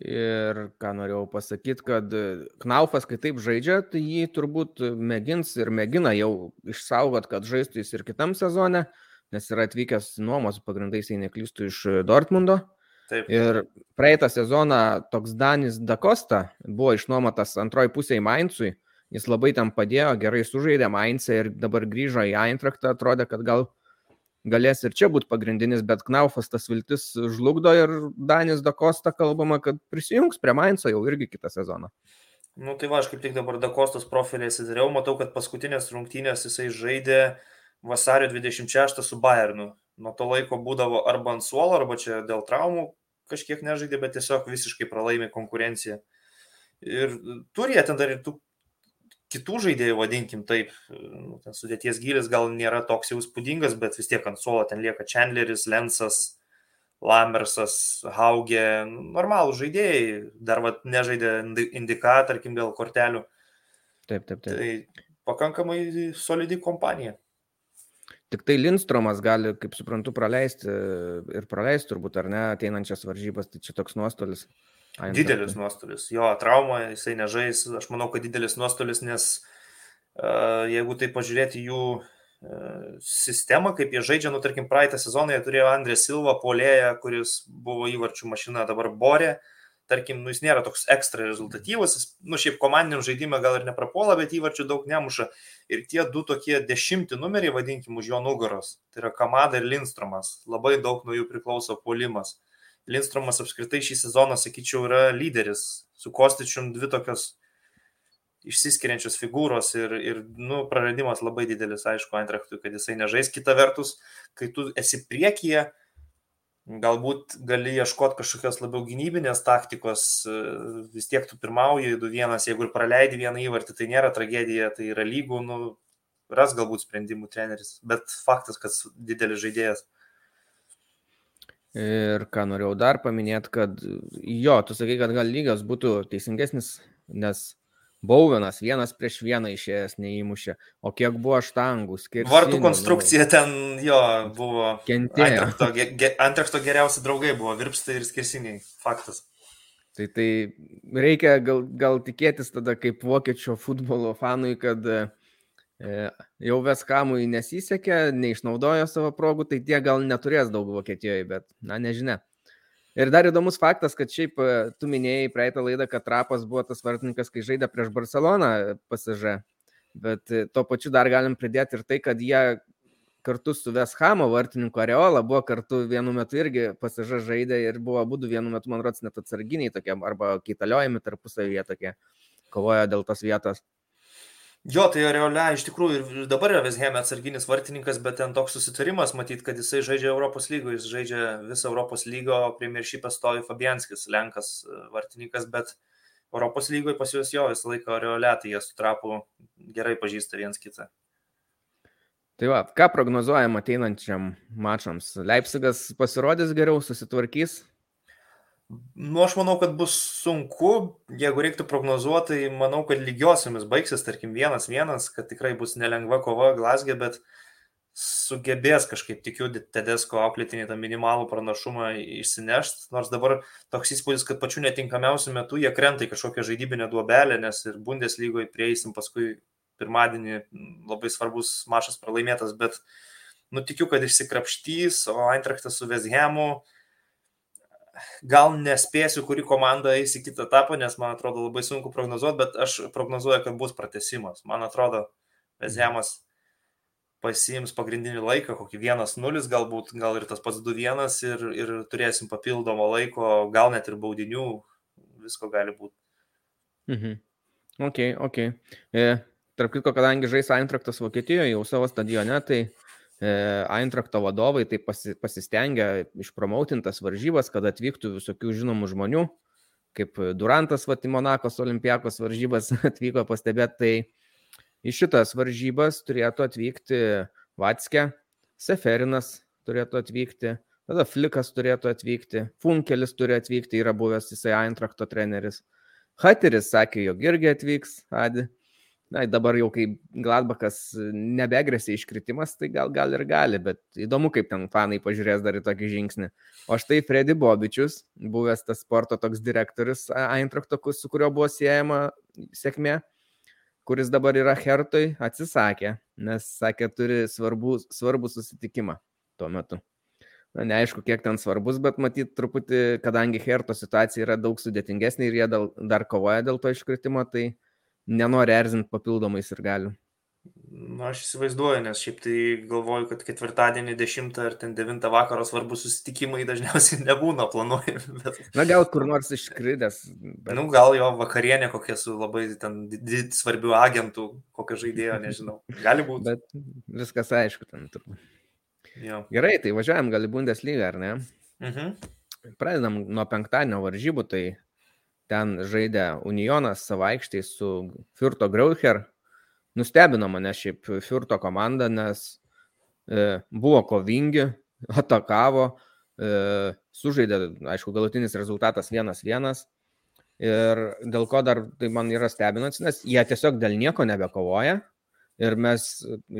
Ir ką norėjau pasakyti, kad Knaufas, kai taip žaidžia, tai jį turbūt mėgins ir mėgina jau išsaugot, kad žaistų jis ir kitam sezone, nes yra atvykęs nuomos pagrindais, jei neklystu, iš Dortmundo. Taip. Ir praeitą sezoną toks Danis Dakosta buvo išnuomotas antroji pusė į Mainzui, jis labai tam padėjo, gerai sužaidė Mainzą ir dabar grįžo į Eintrachtą, atrodė, kad gal galės ir čia būti pagrindinis, bet Knaufas tas viltis žlugdo ir Danis Dakosta kalbama, kad prisijungs prie Mainzo jau irgi kitą sezoną. Nu tai va, aš kaip tik dabar Dakostos profilį įsidariau, matau, kad paskutinės rungtynės jisai žaidė vasario 26 su Bayernu. Nuo to laiko būdavo arba ant suolo, arba čia dėl traumų kažkiek nežaidė, bet tiesiog visiškai pralaimė konkurenciją. Ir turi jie ten dar ir tų kitų žaidėjų, vadinkim taip, nu, ten sudėties gylis gal nėra toks jau spūdingas, bet vis tiek ant suolo ten lieka Chandleris, Lensas, Lamersas, Haugė, normalų žaidėjai, dar vat, nežaidė indika, tarkim, dėl kortelių. Taip, taip, taip. Tai pakankamai solidi kompanija. Tik tai Lindstromas gali, kaip suprantu, praleisti ir praleisti turbūt, ar ne, ateinančias varžybas, tai čia toks nuostolis. Eintrachtui. Didelis nuostolis. Jo, trauma, jisai nežais. Aš manau, kad didelis nuostolis, nes uh, jeigu tai pažiūrėti jų uh, sistemą, kaip jie žaidžia, nu, tarkim, praeitą sezoną jie turėjo Andrė Silva, polėją, kuris buvo įvarčių mašina, dabar Borė. Tarkim, nu, jis nėra toks ekstra rezultatyvus, jis, nu, šiaip komandiniam žaidimui gal ir neprapuola, bet įvarčių daug nemuša. Ir tie du tokie dešimti numeriai, vadinkim, už jo nugaros, tai yra Kamada ir Lindstromas, labai daug nuo jų priklauso polimas. Lindstromas apskritai šį sezoną, sakyčiau, yra lyderis. Su Kostičium dvi tokios išsiskiriančios figūros ir, ir nu, praradimas labai didelis, aišku, Antrachtui, kad jisai nežais. Kita vertus, kai tu esi priekyje, galbūt gali ieškoti kažkokios labiau gynybinės taktikos, vis tiek tu pirmauji 2-1, jeigu ir praleidi vieną įvartį, tai nėra tragedija, tai yra lygų, nu, ras galbūt sprendimų treneris, bet faktas, kad didelis žaidėjas. Ir ką norėjau dar paminėti, kad jo, tu sakai, kad gal lygas būtų teisingesnis, nes Bauvinas vienas prieš vieną išėjęs neįmušė, o kiek buvo štangų skirti. Vartų konstrukcija nu, ten jo buvo. Kentėjo. Antrakto geriausi draugai buvo virpstai ir skirsiniai. Faktas. Tai tai reikia gal, gal tikėtis tada kaip vokiečio futbolo fanui, kad uh, jau Veskamui nesisekė, neišnaudojo savo progų, tai tie gal neturės daug Vokietijoje, bet, na, nežinia. Ir dar įdomus faktas, kad šiaip e, tu minėjai praeitą laidą, kad Trapas buvo tas vartininkas, kai žaidė prieš Barceloną pasižę, bet e, tuo pačiu dar galim pridėti ir tai, kad jie kartu su Veshamo vartininku Areola buvo kartu vienu metu irgi pasižą žaidė ir buvo būdų vienu metu, man rodos, net atsarginiai tokie arba keitaliojami tarpusavyje tokie, kovojo dėl tos vietos. Jo, tai Areolia iš tikrųjų ir dabar yra Vesheme atsarginis vartininkas, bet ten toks susitarimas, matyt, kad jisai žaidžia Europos lygoje, jis žaidžia visą Europos lygo, Premiership stovi Fabianskis, Lenkas e, vartininkas, bet Europos lygoje pas juos jo visą laiką Areolia, tai jie sutrapu gerai pažįsta viens kitą. Tai va, ką prognozuojam ateinančiam mačams? Leipzigas pasirodys geriau, susitvarkys, Nu, aš manau, kad bus sunku, jeigu reiktų prognozuoti, tai manau, kad lygiosiamis baigsis, tarkim, vienas vienas, kad tikrai bus nelengva kova Glasgė, bet sugebės kažkaip, tikiu, Tedesko auklėtinį tą minimalų pranašumą išsinešti, nors dabar toks įspūdis, kad pačiu netinkamiausiu metu jie krenta į kažkokią žaidybinę duobelę, nes ir Bundeslygoje prieisim paskui pirmadienį labai svarbus mačas pralaimėtas, bet nutikiu, kad išsikrapštys, o Eintrachtas su Veshemu, gal nespėsiu, kuri komanda eis į kitą etapą, nes man atrodo labai sunku prognozuoti, bet aš prognozuoju, kad bus pratesimas. Man atrodo, Vezemas pasiims pagrindinį laiką, kokį 1-0 galbūt, gal ir tas pats 2-1 ir, ir turėsim papildomą laiko, gal net ir baudinių, visko gali būti. Mhm. Ok, ok. E, tarp kitko, kadangi žais Eintraktas Vokietijoje jau savo stadione, tai E, Eintrakto vadovai taip pasi, pasistengia išpromautintas varžybas, kad atvyktų visokių žinomų žmonių, kaip Durantas Vatimonakos olimpiakos varžybas atvyko pastebėti, tai į šitas varžybas turėtų atvykti Vatskė, Seferinas turėtų atvykti, tada Flikas turėtų atvykti, Funkelis turi atvykti, yra buvęs jisai Eintrakto treneris. Hateris sakė, jog irgi atvyks, Adi. Na, dabar jau kai Gladbachas nebegrėsia iškritimas, tai gal, gal ir gali, bet įdomu, kaip ten fanai pažiūrės dar į tokį žingsnį. O štai Freddy Bobičius, buvęs tas sporto toks direktorius Eintrakto, su kuriuo buvo siejama sėkmė, kuris dabar yra Hertoj, atsisakė, nes sakė, turi svarbų, svarbų susitikimą tuo metu. Na, neaišku, kiek ten svarbus, bet matyt, truputį, kadangi Herto situacija yra daug sudėtingesnė ir jie dal, dar kovoja dėl to iškritimo, tai nenori erzinti papildomais ir galiu. Na, aš įsivaizduoju, nes šiaip tai galvoju, kad ketvirtadienį 10 ar 9 vakaro svarbus susitikimai dažniausiai nebūna planuojami. Bet... Na, gal kur nors iškridęs. Bet... Nu, gal jo vakarienė kokia su labai ten svarbių agentų, kokia žaidėjo, nežinau. Gali būti. Bet viskas aišku ten turbūt. Jo. Gerai, tai važiuojam gal į Bundesliga, ar ne? Mhm. Pradedam nuo penktadienio varžybų, tai ten žaidė Unionas savo aikštėje su Furto Graucher. Nustebino mane šiaip Furto komanda, nes e, buvo kovingi, atakavo, e, sužaidė, aišku, galutinis rezultatas 1-1. Ir dėl ko dar tai man yra stebinantis, nes jie tiesiog dėl nieko nebekovoja, ir mes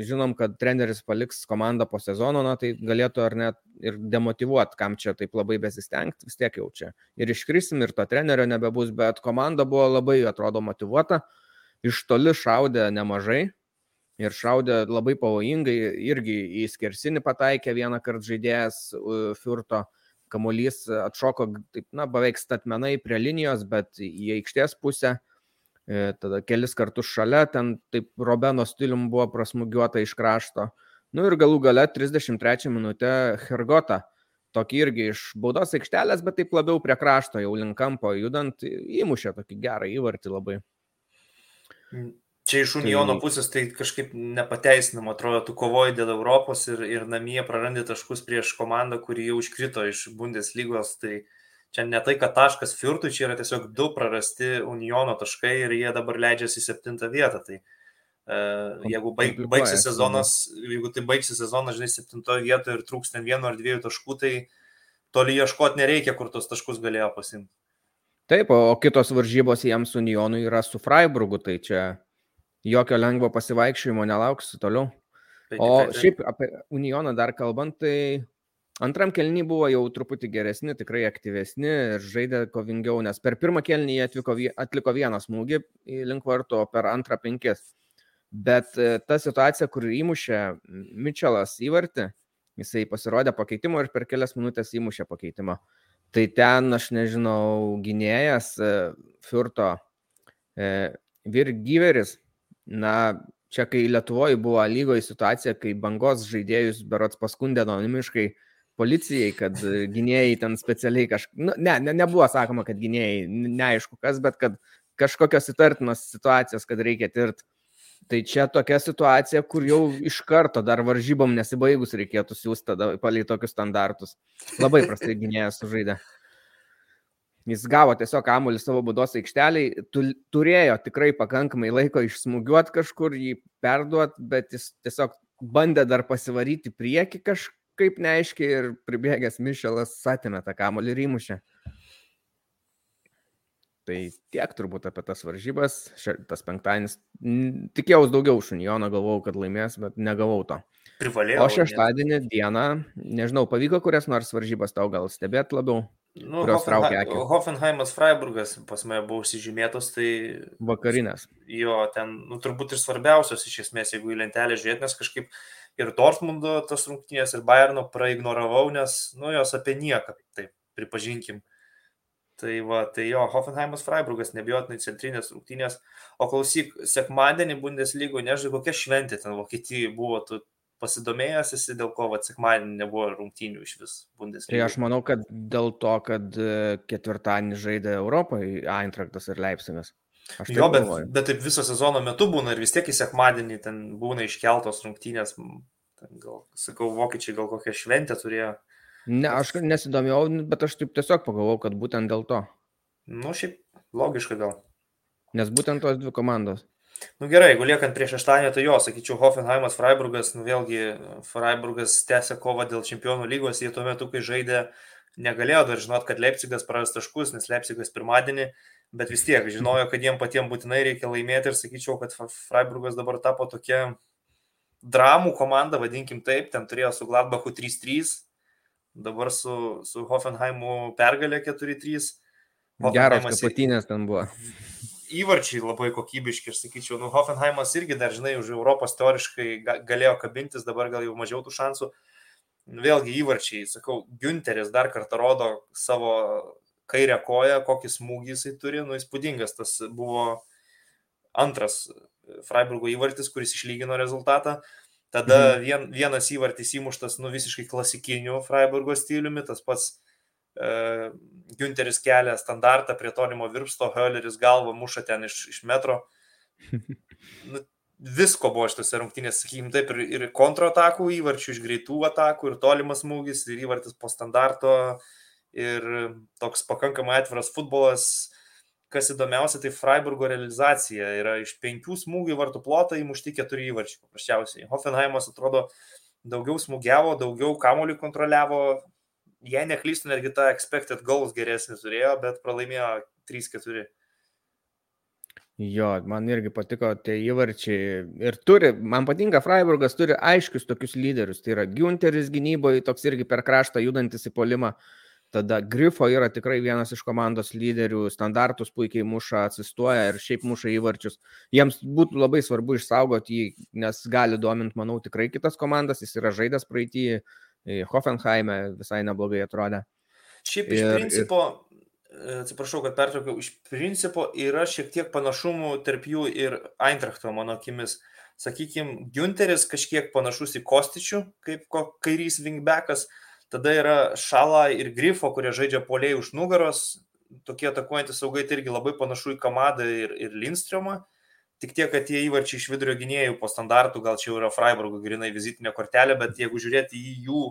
žinom, kad treneris paliks komandą po sezono, na, tai galėtų ar net ir demotivuoti, kam čia taip labai besistengti, vis tiek jau čia. Ir iškrisim, ir to trenerio nebebus, bet komanda buvo labai, atrodo, motivuota, iš toli šaudė nemažai. Ir šaudė labai pavojingai, irgi į skersinį pataikė vieną kartą žaidėjas Furto, kamuolys atšoko taip, na, beveik statmenai prie linijos, bet į aikštės pusę E, tada kelis kartus šalia, ten taip Robeno stilium buvo prasmugiuota iš krašto. Nu ir galų gale 33 minutę Hergota, tokį irgi iš baudos aikštelės, bet taip labiau prie krašto, jau link kampo judant, įmušė tokį gerą įvartį labai. Mm, čia iš Uniono tai... pusės tai kažkaip nepateisinama, atrodo, tu kovoji dėl Europos ir, ir namie prarandi taškus prieš komandą, kuri jau iškrito iš Bundeslygos, tai uh, čia ne tai, kad taškas Fiurtui, čia yra tiesiog du prarasti Uniono taškai ir jie dabar leidžiasi į septintą vietą. Tai uh, jeigu baig, baigsi sezonas, jeigu tai baigsi sezonas, žinai, septintoje vietoje ir trūks ten vieno ar dviejų taškų, tai toli ieškoti nereikia, kur tos taškus galėjo pasimti. Taip, o kitos varžybos jiems Unionui yra su Freiburgu, tai čia jokio lengvo pasivaikščiojimo nelauksiu toliau. Tai, o tai, tai. šiaip apie Unioną dar kalbant, tai Antram kelnį buvo jau truputį geresni, tikrai aktyvesni ir žaidė kovingiau, nes per pirmą kelnį jie atliko, atliko vieną smūgį link varto, per antrą penkis. Bet e, ta situacija, kur įmušė Mitčelas įvartį, jisai pasirodė pakeitimo ir per kelias minutės įmušė pakeitimą. Tai ten, aš nežinau, gynėjas e, Furto e, Virgyveris, na, čia kai Lietuvoje buvo lygoje situacija, kai bangos žaidėjus berots paskundė anonimiškai, policijai, kad gynėjai ten specialiai kažkaip, nu, ne, ne, nebuvo sakoma, kad gynėjai, neaišku kas, bet kad kažkokios įtartinos situacijos, kad reikia tirti. Tai čia tokia situacija, kur jau iš karto dar varžybom nesibaigus reikėtų siūsti tada palei tokius standartus. Labai prastai gynėjas sužaidė. Jis gavo tiesiog kamuolį savo būdos aikšteliai, turėjo tikrai pakankamai laiko išsmugiuoti kažkur, jį perduoti, bet jis tiesiog bandė dar pasivaryti prieki kažkur kaip neaiškiai ir pribėgęs Mišelas atėmė tą kamolį ir įmušė. Tai tiek turbūt apie tas varžybas. Tas penktadienis. Tikėjausi daugiau už Unioną, galvojau, kad laimės, bet negavau to. Privalėjau. O šeštadienį dieną, nežinau, pavyko kurias nors varžybas tau gal stebėt labiau. Nu, Hoffenheim, Hoffenheimas Freiburgas pas mane buvo užsižymėtos, tai... Vakarinės. Jo, ten, nu, turbūt ir svarbiausios iš esmės, jeigu į lentelę žiūrėt, nes kažkaip ir Dortmundo tas rungtynės, ir Bayerno praignoravau, nes, nu, jos apie nieką, taip, pripažinkim. Tai va, tai jo, Hoffenheimas Freiburgas, nebijotinai centrinės rungtynės. O klausyk, sekmadienį Bundeslygoje, nežinau, kokia šventė ten Vokietijoje buvo, tu pasidomėjęs esi, dėl ko atsikmadienį nebuvo rungtynių iš vis Bundesliga? Tai aš manau, kad dėl to, kad e, ketvirtadienį žaidė Europoje Eintraktas ir Leipzigas. Jo, bet, galvoju. bet taip viso sezono metu būna ir vis tiek į sekmadienį ten būna iškeltos rungtynės. Ten gal, sakau, vokiečiai gal kokią šventę turėjo. Ne, aš nesidomėjau, bet aš taip tiesiog pagalvojau, kad būtent dėl to. Nu, šiaip logiška gal. Nes būtent tos dvi komandos. Nu gerai, jeigu liekant prie šeštadienio, tai jo, sakyčiau, Hoffenheimas, Freiburgas, nu vėlgi Freiburgas tęsė kovą dėl čempionų lygos, jie tuo metu, kai žaidė, negalėjo dar žinot, kad Leipzigas praras taškus, nes Leipzigas pirmadienį, bet vis tiek žinojo, kad jiem patiems būtinai reikia laimėti ir sakyčiau, kad Freiburgas dabar tapo tokia dramų komanda, vadinkim taip, ten turėjo su Gladbachu 3-3, dabar su, su Hoffenheimu pergalė 4-3. Geros kapatinės ten buvo įvarčiai labai kokybiški ir sakyčiau, nu, Hoffenheimas irgi dar, žinai, už Europos teoriškai galėjo kabintis, dabar gal jau mažiau tų šansų. Vėlgi įvarčiai, sakau, Günteris dar kartą rodo savo kairę koją, kokį smūgį jisai turi, nu, įspūdingas tas buvo antras Freiburgo įvartis, kuris išlygino rezultatą. Tada mhm. vien, vienas įvartis įmuštas, nu, visiškai klasikiniu Freiburgo stiliumi, tas pats E, Günteris kelia standartą prie tolimo virpsto, Hölleris galvą muša ten iš, iš metro. Nu, visko buvo šitose rungtynėse, sakykim, taip, ir, ir kontratakų įvarčių, iš greitų atakų, ir tolimas smūgis, ir įvartis po standarto, ir toks pakankamai atviras futbolas. Kas įdomiausia, tai Freiburgo realizacija yra iš penkių smūgių vartų plotą įmušti keturi įvarčiai, paprasčiausiai. Hoffenheimas atrodo daugiau smūgiavo, daugiau kamolių kontroliavo, jei neklystu, netgi tą expected goals geresnį turėjo, bet pralaimėjo 3-4. Jo, man irgi patiko tie įvarčiai. Ir turi, man patinka, Freiburgas turi aiškius tokius lyderius. Tai yra Günteris gynyboje, toks irgi per kraštą judantis į polimą. Tada Grifo yra tikrai vienas iš komandos lyderių, standartus puikiai muša, atsistoja ir šiaip muša įvarčius. Jiems būtų labai svarbu išsaugoti jį, nes gali dominti, manau, tikrai kitas komandas. Jis yra žaidęs praeitį Hoffenheime visai neblogai atrodė. Šiaip iš ir, principo, ir... atsiprašau, kad pertraukiau, iš principo yra šiek tiek panašumų tarp jų ir Eintrachto, mano akimis. Sakykime, Günteris kažkiek panašus į Kostičių, kaip kairys wingbackas, tada yra Šala ir Grifo, kurie žaidžia poliai už nugaros, tokie atakuojantys saugai tai irgi labai panašu į Kamadą ir, ir Lindströmą. Tik tiek, kad tie įvarčiai iš vidurio gynėjų po standartų, gal čia jau yra Freiburgo grinai vizitinė kortelė, bet jeigu žiūrėti į jų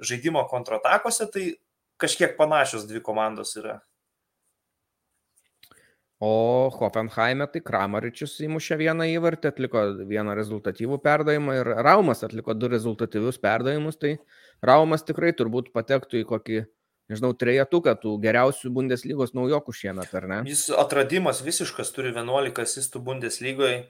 žaidimo kontratakose, tai kažkiek panašios dvi komandos yra. O Hoffenheime tai Kramaričius įmušė vieną įvartį, atliko vieną rezultatyvų perdavimą ir Raumas atliko du rezultatyvius perdavimus, tai Raumas tikrai turbūt patektų į kokį nežinau, trejetuką tų geriausių Bundeslygos naujokų šiemet, ar ne? Jis atradimas visiškas, turi 11 asistų Bundeslygoje,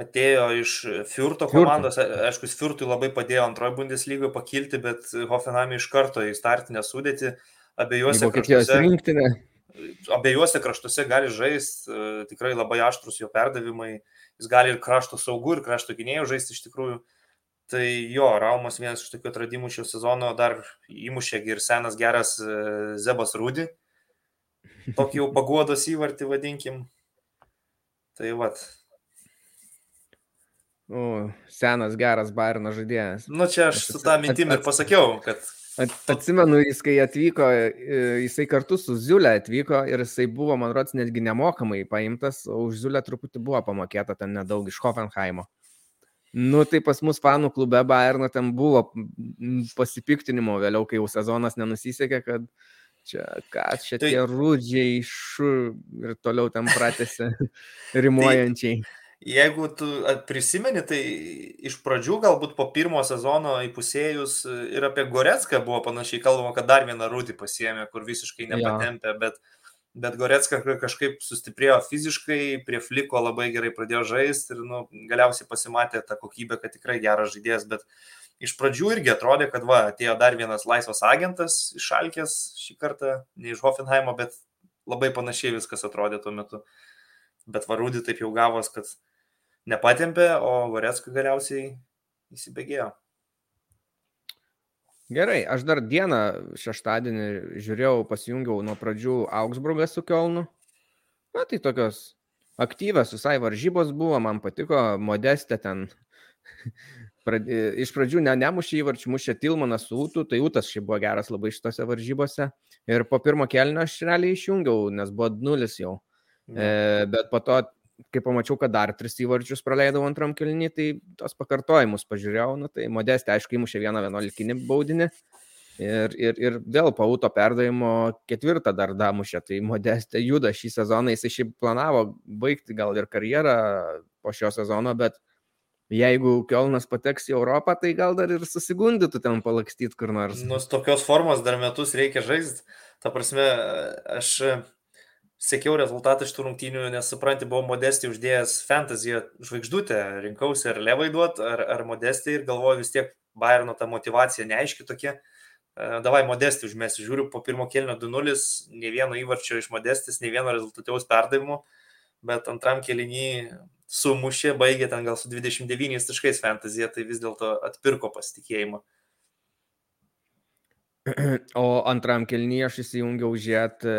atėjo iš Furto komandos, aišku, Furtui labai padėjo antrojo Bundeslygoje pakilti, bet Hoffenheim iš karto į startinę sudėtį abiejose kraštuose. Rinktinė. Abiejose kraštuose gali žaisti, tikrai labai aštrus jo perdavimai, jis gali ir krašto saugų, ir krašto gynėjų žaisti iš tikrųjų. Tai jo, Raumas vienas iš tokių atradimų šio sezono dar įmušė ir senas geras e, Zebas Rūdi. Tokį jau pagodos įvartį vadinkim. Tai vad. O, senas geras Bairno žaidėjas. Nu čia aš su tą mintim ir pasakiau, kad Atsimenu, jis kai atvyko, e, jisai kartu su Ziulė atvyko ir jisai buvo, man rodos, netgi nemokamai paimtas, o už Ziulę truputį buvo pamokėta ten nedaug iš Hoffenheimo. Nu, tai pas mus fanų klube Bayerno ten buvo pasipiktinimo vėliau, kai jau sezonas nenusisekė, kad čia, ką, čia tai, tie rūdžiai šu ir toliau ten pratėsi rimuojančiai. Tai, jeigu tu prisimeni, tai iš pradžių galbūt po pirmo sezono įpusėjus ir apie Gorecką buvo panašiai kalbama, kad dar vieną rūdį pasiemė, kur visiškai nepatempė, ja. bet bet Goretska kažkaip sustiprėjo fiziškai, prie fliko labai gerai pradėjo žaisti ir nu, galiausiai pasimatė tą kokybę, kad tikrai geras žaidėjas, bet iš pradžių irgi atrodė, kad va, atėjo dar vienas laisvas agentas iš Alkės šį kartą, ne iš Hoffenheimo, bet labai panašiai viskas atrodė tuo metu. Bet Varūdį taip jau gavos, kad nepatempė, o Goretska galiausiai įsibėgėjo. Gerai, aš dar dieną šeštadienį žiūrėjau, pasijungiau nuo pradžių Augsburgą su Kielnu. Na, tai tokios aktyvios visai varžybos buvo, man patiko, modestė ten. Iš pradžių ne, nemušė įvarčių, mušė Tilmanas su Utu, tai Utas šiaip buvo geras labai šitose varžybose. Ir po pirmo kelnio aš realiai išjungiau, nes buvo nulis jau. Ja. E, bet po to kai pamačiau, kad dar tris įvarčius praleidau antram kelnį, tai tos pakartojimus pažiūrėjau, nu, tai modestė, aišku, įmušė vieną vienuolikinį baudinį. Ir, ir, ir vėl pauto perdavimo ketvirtą dar damušė, tai modestė juda šį sezoną, jis šiaip planavo baigti gal ir karjerą po šio sezono, bet jeigu Kielnas pateks į Europą, tai gal dar ir susigundytų ten palakstyti kur nors. Nus tokios formos dar metus reikia žaisti. Ta prasme, aš sekiau rezultatą iš tų rungtynių, nes supranti, buvau modestį uždėjęs fantasy žvaigždutę, rinkausi ar levai duot, ar, ar modestį ir galvoju vis tiek Bayerno ta motivacija neaiški tokia. Davai modestį užmėsiu, žiūriu po pirmo kelnio 2-0, nei vieno įvarčio iš modestis, nei vieno rezultatyvaus perdavimo, bet antram kelnį sumušė, baigė ten gal su 29 taškais fantazija, tai vis dėlto atpirko pasitikėjimą. O antram kelnyje aš įsijungiau žiūrėti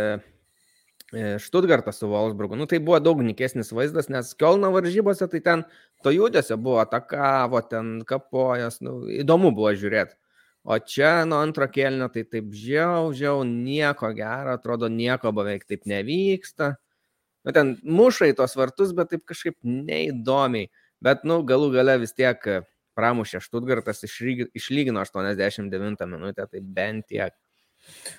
Štutgartą su Wolfsburgu. Nu, tai buvo daug nikesnis vaizdas, nes Kielno varžybose tai ten to judesio buvo, atakavo, ten kapojas, nu, įdomu buvo žiūrėti. O čia nuo antro kelnio tai taip žiau, žiau, nieko gero, atrodo, nieko beveik taip nevyksta nu, ten muša į tos vartus, bet taip kažkaip neįdomiai. Bet, nu, galų gale vis tiek pramušė Štutgartas, išlygino 89 minutę, tai bent tiek.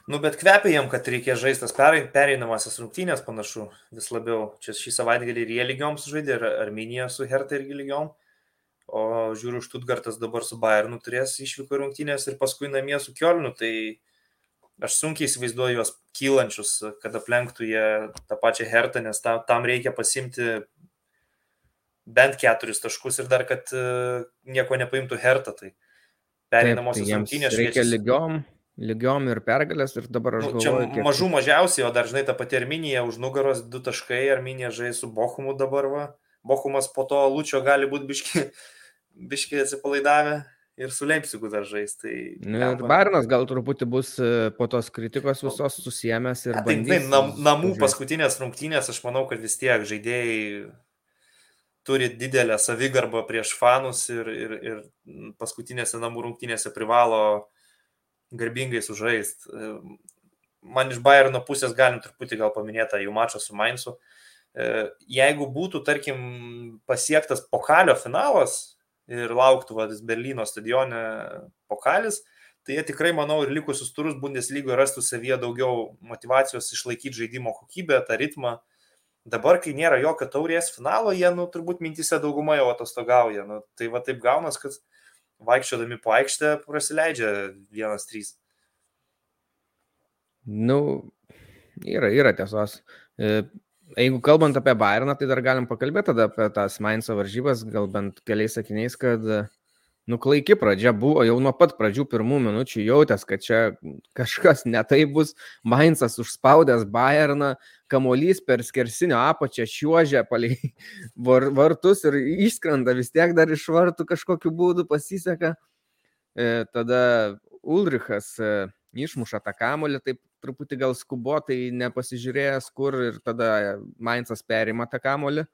Nu, bet kvepia jam, kad reikia žaistas pereinamasis rungtynės panašu vis labiau. Čia šį savaitgalį ir jie lygiom sužaidė, ir Arminija su Herta irgi lygiom. O žiūriu, Štutgartas dabar su Bayernu turės išvyko rungtynės ir paskui namie su Kielnu, tai aš sunkiai įsivaizduoju juos kylančius, kad aplenktų jie tą pačią hertą, nes tam, tam reikia pasimti bent keturis taškus ir dar, kad uh, nieko nepaimtų hertą. Tai pereinamosios tai rungtynės. Reikia lygiom, lygiom ir pergalės ir dabar aš nu, galvoju. Čia mažų mažiausiai, o dar žinai, ta pati Arminija už nugaros du taškai, Arminija žais su Bochumu dabar va. Bochumas po to Lučio gali būti biški, biški atsipalaidavę ir su Leipzigu dar žais. Tai, nu, ir Barnas gal truputį bus e, po tos kritikos visos susiemęs ir... Tai, tai nam, namų žiūrėti. paskutinės rungtynės, aš manau, kad vis tiek žaidėjai turi didelę savigarbą prieš fanus ir, ir, ir paskutinėse namų rungtynėse privalo garbingai sužaisti. E, man iš Bayerno pusės galim truputį gal paminėti jų mačą su Mainzu. E, jeigu būtų, tarkim, pasiektas pokalio finalas, ir lauktų vadis Berlyno stadione pokalis, tai jie tikrai, manau, ir likusius turus Bundeslygoje rastų savyje daugiau motivacijos išlaikyti žaidimo kokybę, tą ritmą. Dabar, kai nėra jokio taurės finalo, jie, nu, turbūt mintise dauguma jau atostogauja. Nu, tai va taip gaunas, kad vaikščiodami po aikštę prasileidžia vienas trys. Nu, yra, yra tiesos. E, Jeigu kalbant apie Bayerną, tai dar galim pakalbėti tada apie tas Mainzo varžybas, gal bent keliais sakiniais, kad nuklaiki pradžia buvo, jau nuo pat pradžių pirmų minučių jautęs, kad čia kažkas netai bus, Mainzas užspaudęs Bayerną, kamuolys per skersinio apačią šiuožė palei var, vartus ir išskrenda vis tiek dar iš vartų kažkokiu būdu pasiseka. E, tada Ulrichas e, išmuša tą kamuolį, taip truputį gal skubotai nepasižiūrėjęs, kur ir tada Mainzas perima tą kamuolį.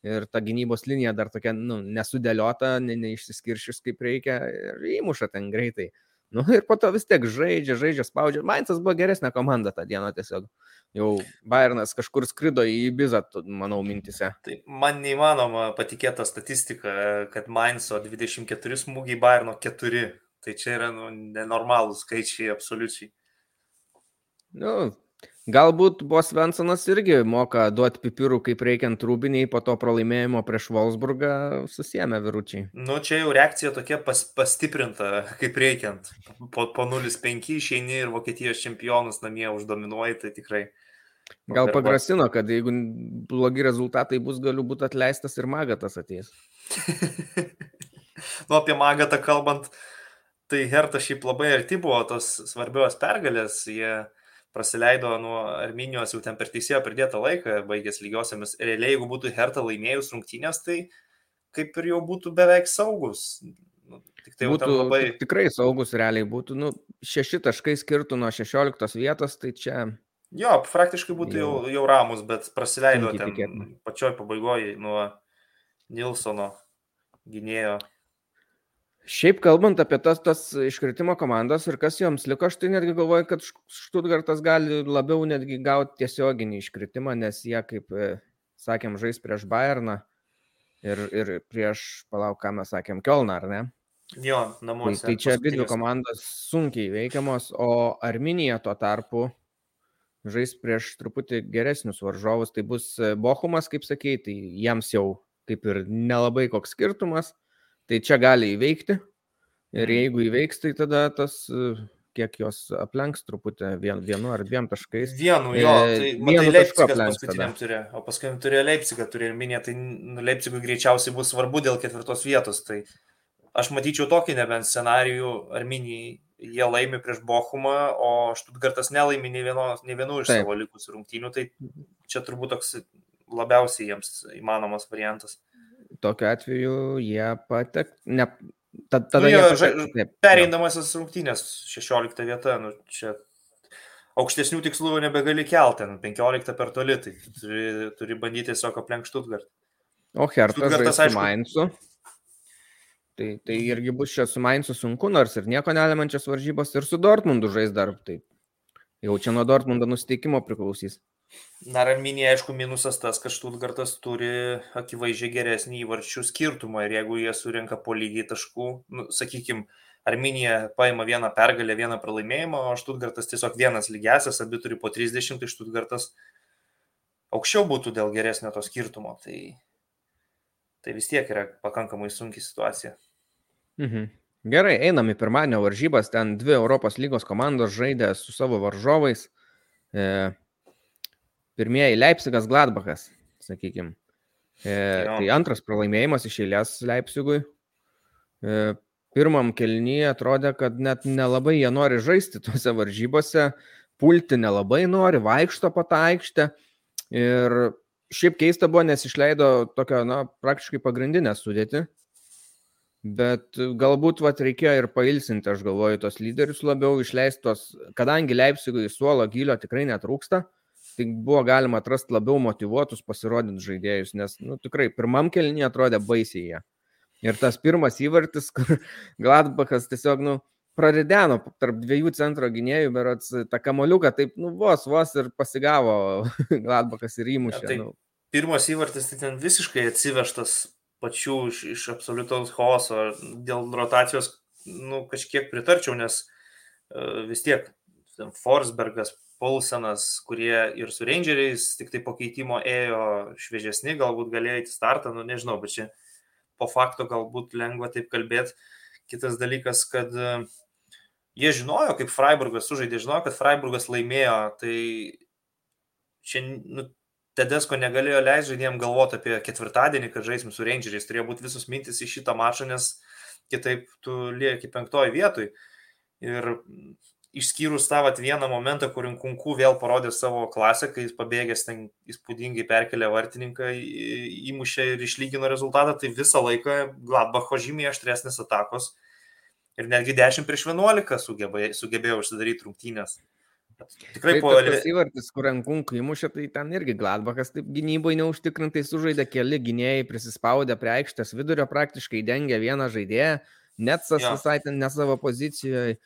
Ir ta gynybos linija dar tokia nu, nesudėliota, ne, neišsiskiršius kaip reikia ir įmuša ten greitai. Nu, ir po to vis tiek žaidžia, žaidžia, spaudžia. Mainzas buvo geresnė komanda tą dieną tiesiog. Jau Bayernas kažkur skrido į Ibizą, manau, mintise. Tai man neįmanoma patikėta statistika, kad Mainzo 24 smūgiai Bayerno 4. Tai čia yra nu, nenormalūs skaičiai absoliučiai. Nu, galbūt Bos Vensonas irgi moka duoti pipirų kaip reikiant rūbiniai, po to pralaimėjimo prieš Wolfsburgą susijęme viručiai. Nu, čia jau reakcija tokia pas, pastiprinta kaip reikiant. Po, po 0-5 išeini ir Vokietijos čempionus namie uždominuoji, tai tikrai. Gal pagrasino, kad jeigu blogi rezultatai bus, galiu būti atleistas ir Magatas ateis. nu, apie Magatą kalbant, tai Herta šiaip labai arti buvo tos svarbios pergalės. Jie prasileido nuo Arminijos jau ten per teisėjo pridėtą laiką, baigęs lygiosiamis. Realiai, jeigu būtų Herta laimėjus rungtynės, tai kaip ir jau būtų beveik saugus. Nu, tik tai būtų labai... Tikrai saugus realiai būtų. Nu, šeši taškai skirtų nuo šešioliktos vietos, tai čia... Jo, praktiškai būtų jau, jau ramus, bet prasileido ten tikėtina. pačioj pabaigoje nuo Nilsono gynėjo Šiaip kalbant apie tas, tas iškritimo komandas ir kas joms liko, aš tai netgi galvoju, kad Štutgartas gali labiau netgi gauti tiesioginį iškritimą, nes jie, kaip e, sakėm, žais prieš Bayerną ir, ir prieš, palauk, ką mes sakėm, Kielną, ar ne? Jo, namuose. Tai, tai čia abi dvi komandos sunkiai veikiamos, o Arminija tuo tarpu žais prieš truputį geresnius varžovus. Tai bus e, Bochumas, kaip sakėjai, tai jiems jau kaip ir nelabai koks skirtumas, tai čia gali įveikti. Ir Mhm. jeigu įveiks, tai tada tas, kiek jos aplenks truputį vien, vienu ar dviem taškais. Vienu, jo, E, tai vienu matai Leipzigas paskutiniam turė, o paskui turėjo Leipzigą, turėjo ir minė, tai nu, Leipzigui greičiausiai bus svarbu dėl ketvirtos vietos. Tai aš matyčiau tokį nebent scenarijų, Arminijai jie laimi prieš Bochumą, o Štutgartas nelaimi nei, vieno, nei vienų iš Taip. savo likusių rungtynių, tai čia turbūt toks labiausiai jiems įmanomas variantas. Tokiu atveju jie patek, ne, ta- tada Nu, jie jie jo. Pereinamasis rungtynės 16 vieta, nu, čia aukštesnių tikslų nebegali kelti, ten 15 per toli, tai turi, turi bandyti tiesiog aplenkti Štutgartą. O Hertas žais su Mainzu. Tai, tai irgi bus čia su Mainzu sunku, nors ir nieko nelemančias varžybos ir su Dortmundu žais dar. Tai jau čia nuo Dortmundo nusteikimo priklausys. Dar Arminija, aišku, minusas tas, kad Štutgartas turi akivaizdžiai geresnį įvarčių skirtumą ir jeigu jie surinka po lygiai taškų, nu, sakykime, Arminija paima vieną pergalę, vieną pralaimėjimą, o Štutgartas tiesiog vienas lygiasias, abi turi po 30, tai Štutgartas aukščiau būtų dėl geresnio to skirtumo. Tai, tai vis tiek yra pakankamai sunki situacija. Mhm. Gerai, einam į pirmadienio varžybas. Ten dvi Europos lygos komandos žaidė su savo varžovais. E, pirmieji Leipzigas Gladbachas, sakykime. E, Jo. tai antras pralaimėjimas iš eilės Leipzigui. E, pirmam kelnyje atrodė, kad net nelabai jie nori žaisti tuose varžybose, pulti nelabai nori, vaikšto po tą aikštę. Ir šiaip keista buvo, nes išleido tokią, na, praktiškai pagrindinę sudėtį. Bet galbūt vat, reikėjo ir pailsinti, aš galvoju, tos lyderius labiau išleistos, kadangi Leipzigui suolo gylio tikrai netrūksta, tai buvo galima atrasti labiau motivuotus pasirodyti žaidėjus, nes nu, tikrai pirmam kelniui atrodė baisiai jie. Ir tas pirmas įvartis, kur Gladbachas tiesiog, nu, prarideno tarp dviejų centro gynėjų, berots tą kamoliuką, taip, nu, vos, vos ir pasigavo Gladbachas ir įmušė. Ja, tai- nu. Pirmas įvartis tai ten visiškai atsivežtas pačių iš, iš absoliutaus chaoso. Dėl rotacijos, nu, kažkiek pritarčiau, nes uh, vis tiek ten Forsbergas, Paulsenas, kurie ir su Rangeriais tik tai po keitimo ėjo šviežesni, galbūt galėjo įti startą, nu nežinau, bet čia po fakto galbūt lengva taip kalbėti. Kitas dalykas, kad uh, jie žinojo, kaip Freiburgas sužaidė, žinojo, kad Freiburgas laimėjo, tai čia, nu, Tedesko negalėjo leisti žaidėjim galvoti apie ketvirtadienį, kad žaisim su Rangeriais. Turėjo būti visus mintis į šitą mačą, nes kitaip tu lieki penktoji vietoj. Ir išskyrus tą vat vieną momentą, kur Inkunku vėl parodė savo klasę, kai jis pabėgęs ten įspūdingai perkelė vartininką, įmušė ir išlygino rezultatą, tai visą laiką Gladbacho žymiai aštresnės atakos. Ir netgi 10 prieš 11 sugebėjo, sugebėjo užsidaryti rungtynės. Tikrai po tas įvartis, kur Ankunku įmušė, tai ten irgi Gladbachas taip gynybai neužtikrintai sužaidė, keli gynėjai prisispaudė prie aikštės vidurio, praktiškai dengė vieną žaidėją, Netsas Jo. visai ten ne savo pozicijoje.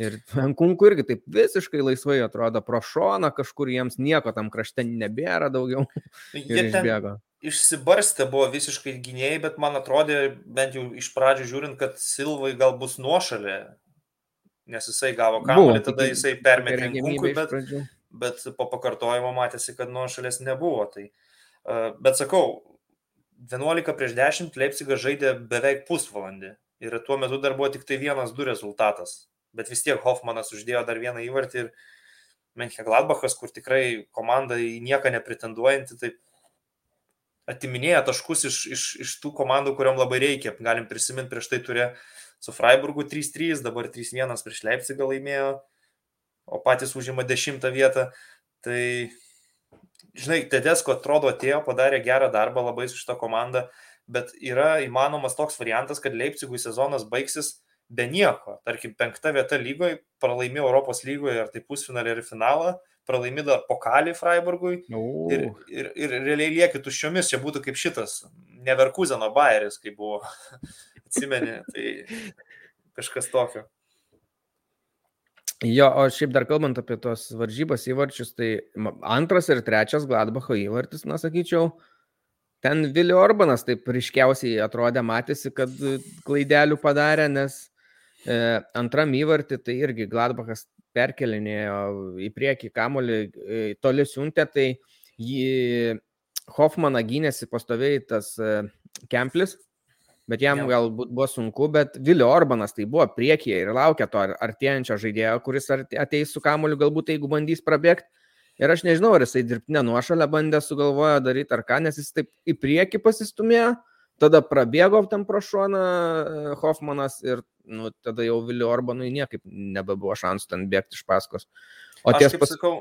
Ir Ankunku irgi taip visiškai laisvai atrodo pro šoną, kažkur jiems nieko tam krašte nebėra daugiau. Ir Jie išbėgo. išsibarstę buvo visiškai gynėjai, bet man atrodė, bent jau iš pradžių žiūrint, kad Silvai gal bus nuošalė, nes jisai gavo kamuolį, tada jisai permetė regimybė Kunkui, iš bet, bet po pakartojimo matėsi, kad nuošalės nebuvo. Tai, uh, bet sakau, 11 prieš 10 Leipzigas žaidė beveik pusvalandį ir tuo metu dar buvo tik tai vienas du rezultatas. Bet vis tiek Hoffmanas uždėjo dar vieną įvartį ir Menche Gladbachas, kur tikrai komanda į nieką nepretenduojanti, taip atiminėja taškus iš, iš, iš tų komandų, kuriuom labai reikia. Galim prisiminti, prieš tai turėjo su Freiburgu 3-3, dabar 3-1 prieš Leipzigą laimėjo, o patys užima 10 vietą. Tai, žinai, Tedesko atrodo atėjo, padarė gerą darbą labai su šitą komandą, bet yra įmanomas toks variantas, kad Leipzigui sezonas baigsis be nieko. Tarkim, penkta vieta lygoje, pralaimėjo Europos lygoje ar tai pusfinalį ir finalą, pralaimėjo dar pokalį Freiburgui O, ir, ir, ir realiai lieki tuščiomis, čia būtų kaip šitas, Neverkuzeno Bayeris, kai buvo, atsimeni, tai kažkas tokio. Jo, o šiaip dar kalbant apie tos varžybas įvarčius, tai antras ir trečias Gladbacho įvartis, na sakyčiau, ten Vili Orbanas taip ryškiausiai atrodė, matėsi, kad klaidelių padarė, nes e, antram įvartį tai irgi Gladbachas perkelinėjo į priekį kamolį, e, toli siuntė, tai jį Hoffmaną gynėsi pastoviai tas e, Kemplis, bet jam Jo. galbūt buvo sunku, bet Vilio Orbanas tai buvo priekyje ir laukia to ar- artėjančio žaidėjo, kuris ateis su kamuoliu, galbūt jeigu bandys prabėgti. Ir aš nežinau, ar jisai dirbtinę nuošalę bandė sugalvojo daryti ar ką, nes jis taip į priekį pasistumėjo, tada prabėgo tam pro šoną e, Hoffmanas ir nu, tada jau Vilio Orbanui niekaip nebebuvo šansų ten bėgti iš paskos. O Aš ties kaip, pas... sakau,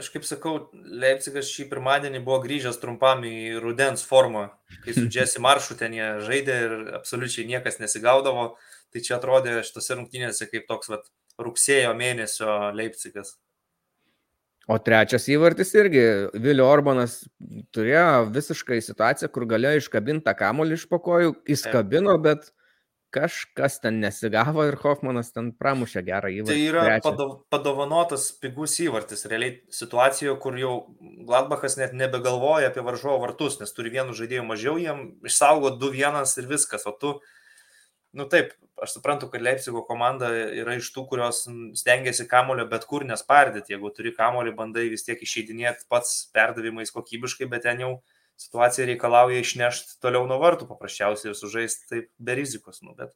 aš kaip sakau, Leipzigas šį pirmadienį buvo grįžęs trumpam į rudens formą, kai su Jesse Maršu ten jie žaidė ir absoliučiai niekas nesigaudavo. Tai čia atrodė šitose rungtynėse kaip toks vat, rugsėjo mėnesio Leipzigas. O trečias įvartis irgi, Vilio Orbanas turėjo visiškai situaciją, kur galėjo iškabinti tą kamolį iš pokojų, jis Taip. kabino, bet kažkas ten nesigavo ir Hoffmanas ten pramušė gerą įvartį. Tai yra padov, padovanotas pigus įvartis, realiai situacijoje, kur jau Gladbachas net nebegalvoja apie varžovo vartus, nes turi vienu žaidėju mažiau, jiem išsaugo 2-1 ir viskas, o tu, nu taip, aš suprantu, kad Leipzigo komanda yra iš tų, kurios stengiasi kamulio bet kur nespardyti, jeigu turi kamulį, bandai vis tiek išeidinėti pats perdavimais kokybiškai, bet ten jau situacija reikalauja išnešti toliau nuo vartų paprasčiausiai ir sužaisti taip be rizikos, nu, bet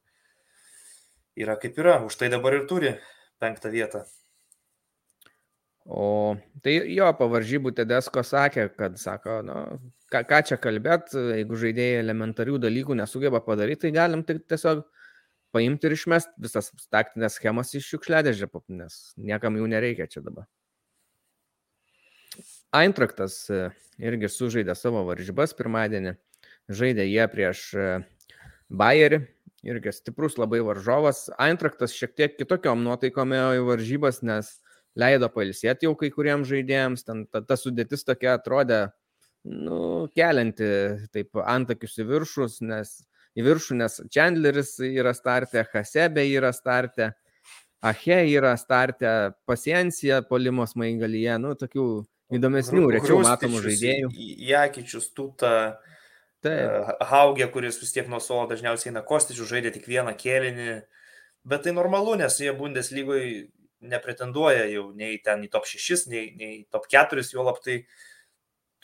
yra kaip yra, už tai dabar ir turi penktą vietą. O tai jo, pavaržybų Tedesko sakė, kad sako, nu, ką, ką čia kalbėt, jeigu žaidėjai elementarių dalykų nesugeba padaryti, tai galim tik tiesiog paimti ir išmesti visas taktinės schemas iš šiukšliadėžę, nes niekam jų nereikia čia dabar. Eintraktas e, irgi sužaidė savo varžybas pirmadienį. Žaidė jie prieš e, Bayerį, irgi stiprus labai varžovas. Eintraktas šiek tiek kitokiom nuotaikom ėjo į varžybas, nes leido pailsėti jau kai kuriems žaidėjams. Ten ta, ta sudėtis tokia atrodė, nu, kelianti taip antakius į viršus, nes į viršų, nes Chandleris yra startė, Hasebe yra startė, Ache yra startė, Pasiencija, Polimos Maigalyje, nu, tokių įdomesnių, rečiau matomų žaidėjų. Jakičius, Tuta, Taip, Haugė, kuris vis tiek nuo suolo dažniausiai eina Kostičių, žaidė tik vieną kėlinį. Bet tai normalu, nes jie Bundeslygoje nepretenduoja jau nei ten į top 6, nei, nei top 4, juolab tai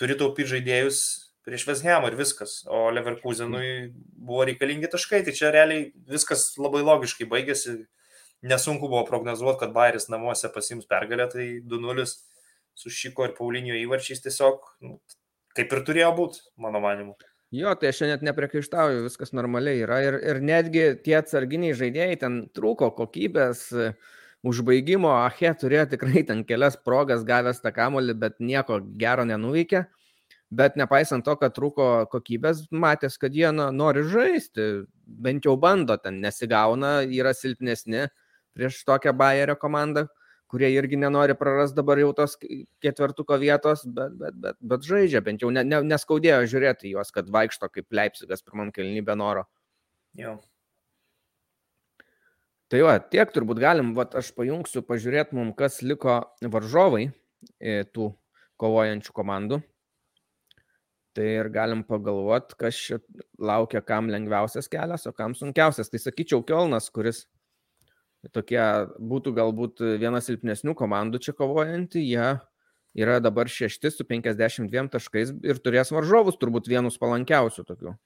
turi taupyti žaidėjus prieš Veshamą ir viskas. O Leverkusenui buvo reikalingi taškai, tai čia realiai viskas labai logiškai baigėsi. Nesunku buvo prognozuoti, kad Bairis namuose pasims pergalę, tai 2-0 su Šiko ir Paulinio įvarčiais tiesiog nu, kaip ir turėjo būti, mano manimu. Jo, tai aš net nepriekaištauju, viskas normaliai yra. Ir, ir netgi tie atsarginiai žaidėjai ten trūko kokybės, e, užbaigimo, Ache turėjo tikrai ten kelias progas gavęs tą kamolį, bet nieko gero nenuveikė. Bet nepaisant to, kad trūko kokybės, matęs, kad jie na, nori žaisti, bent jau bando, ten nesigauna, yra silpnesni prieš tokią Bayerio komandą, kurie irgi nenori prarasti dabar jau tos ketvirtuko vietos, bet, bet, bet, bet žaidžia, bent jau ne, ne, neskaudėjo žiūrėti juos, kad vaikšto kaip Leipzigas pirmam kelnybė noro. Jo. Tai va, tiek turbūt galim, va, aš pajungsiu, pažiūrėt mum, kas liko varžovai e, tų kovojančių komandų. Tai ir galim pagalvoti, kas čia laukia, kam lengviausias kelias, o kam sunkiausias. Tai sakyčiau, Kielnas, kuris tokie būtų galbūt viena silpnesnių komandų čia kovojanti, jie yra dabar šešti su 52 taškais ir turės varžovus turbūt vienus palankiausių tokių.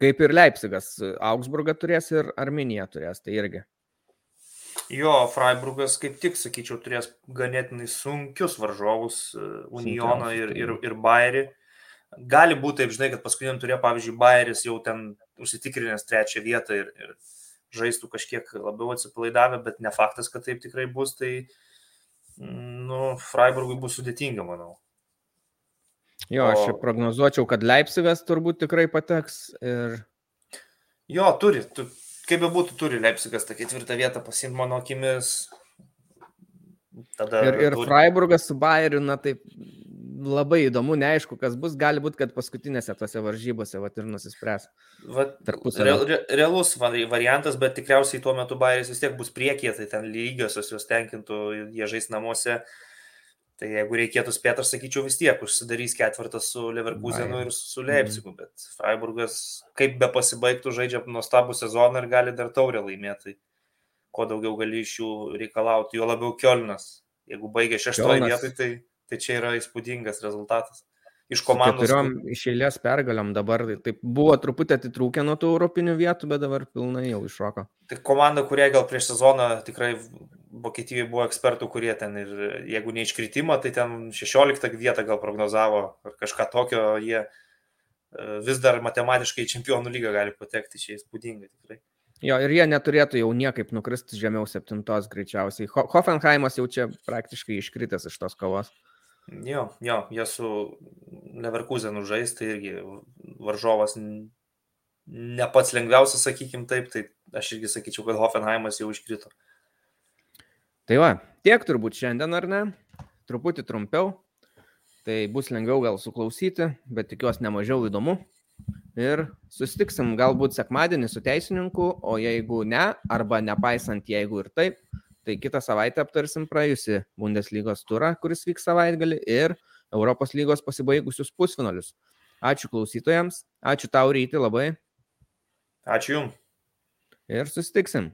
Kaip ir Leipzigas, Augsburgą turės ir Arminiją turės, tai irgi. Jo, Freiburgas kaip tik, sakyčiau, turės ganėtinai sunkius varžovus, e, Unioną ir, ir, ir Bayerį. Gali būti taip, žinai, kad paskutiniam turėjo, pavyzdžiui, Bayeris jau ten užsitikrinęs trečią vietą ir, ir žaistų kažkiek labiau atsipalaidavę, bet ne faktas, kad taip tikrai bus, tai, nu, Freiburgui bus sudėtinga, manau. Jo, aš O- prognozuočiau, kad Leipzigas turbūt tikrai pateks ir Jo, turi, tu, kaip be būtų, turi Leipzigas tą ketvirtą vietą pasimti mano akimis. Tada Ir, ir turi- Freiburgas su Bayeriu, na taip, labai įdomu, neaišku, kas bus, gali būti, kad paskutinėse tose varžybose vat, ir nusispręs. Vat, real, re- realus vari- variantas, bet tikriausiai tuo metu Bairis vis tiek bus priekyje, tai ten lygiosios jos tenkintų, jie žais namuose. Tai jeigu reikėtų spėti, aš sakyčiau vis tiek, užsidarys ketvirtas su Leverkusenu ir su Leipzigu, bet Freiburgas, kaip be pasibaigtų, žaidžia nuostabų sezoną ir gali dar taurę laimėti. Tai Kuo daugiau gali iš jų reikalauti, jo labiau Kielnas. Jeigu baigia šeštoje vietoje, tai, tai čia yra įspūdingas rezultatas. iš komandos. Keturiom iš eilės pergaliam dabar, tai taip buvo truputį atitrūkę nuo tų europinių vietų, bet dabar pilnai jau iššoko. Tai komanda, kurie gal prieš sezoną tikrai Vokietijoje buvo ekspertų, kurie ten ir jeigu neiškritimą, tai ten 16 vietą gal prognozavo ar kažką tokio, jie e, vis dar matematiškai čempionų lygą gali patekti, čia įspūdinga tikrai. Jo, ir jie neturėtų jau niekaip nukristi žemiau septintos greičiausiai. Ho Hoffenheimas jau čia praktiškai iškritęs iš tos kovos. Jo, jo, jie su Leverkusenu žais, tai irgi varžovas ne pats lengviausias, sakykim taip, tai aš irgi sakyčiau, kad Hoffenheimas jau iškrito. Tai va, tiek turbūt šiandien, ar ne? Truputį trumpiau. Tai bus lengviau gal suklausyti, bet tikiuosi nemažiau įdomu. Ir susitiksim galbūt sekmadienį su teisininku, o jeigu ne, arba nepaisant jeigu ir taip, tai kitą savaitę aptarsim praėjusi Bundeslygos turą, kuris vyks savaitgalį, ir Europos lygos pasibaigusius pusfinalius. Ačiū klausytojams, ačiū tau ryti labai. Ačiū Jums. Ir susitiksim.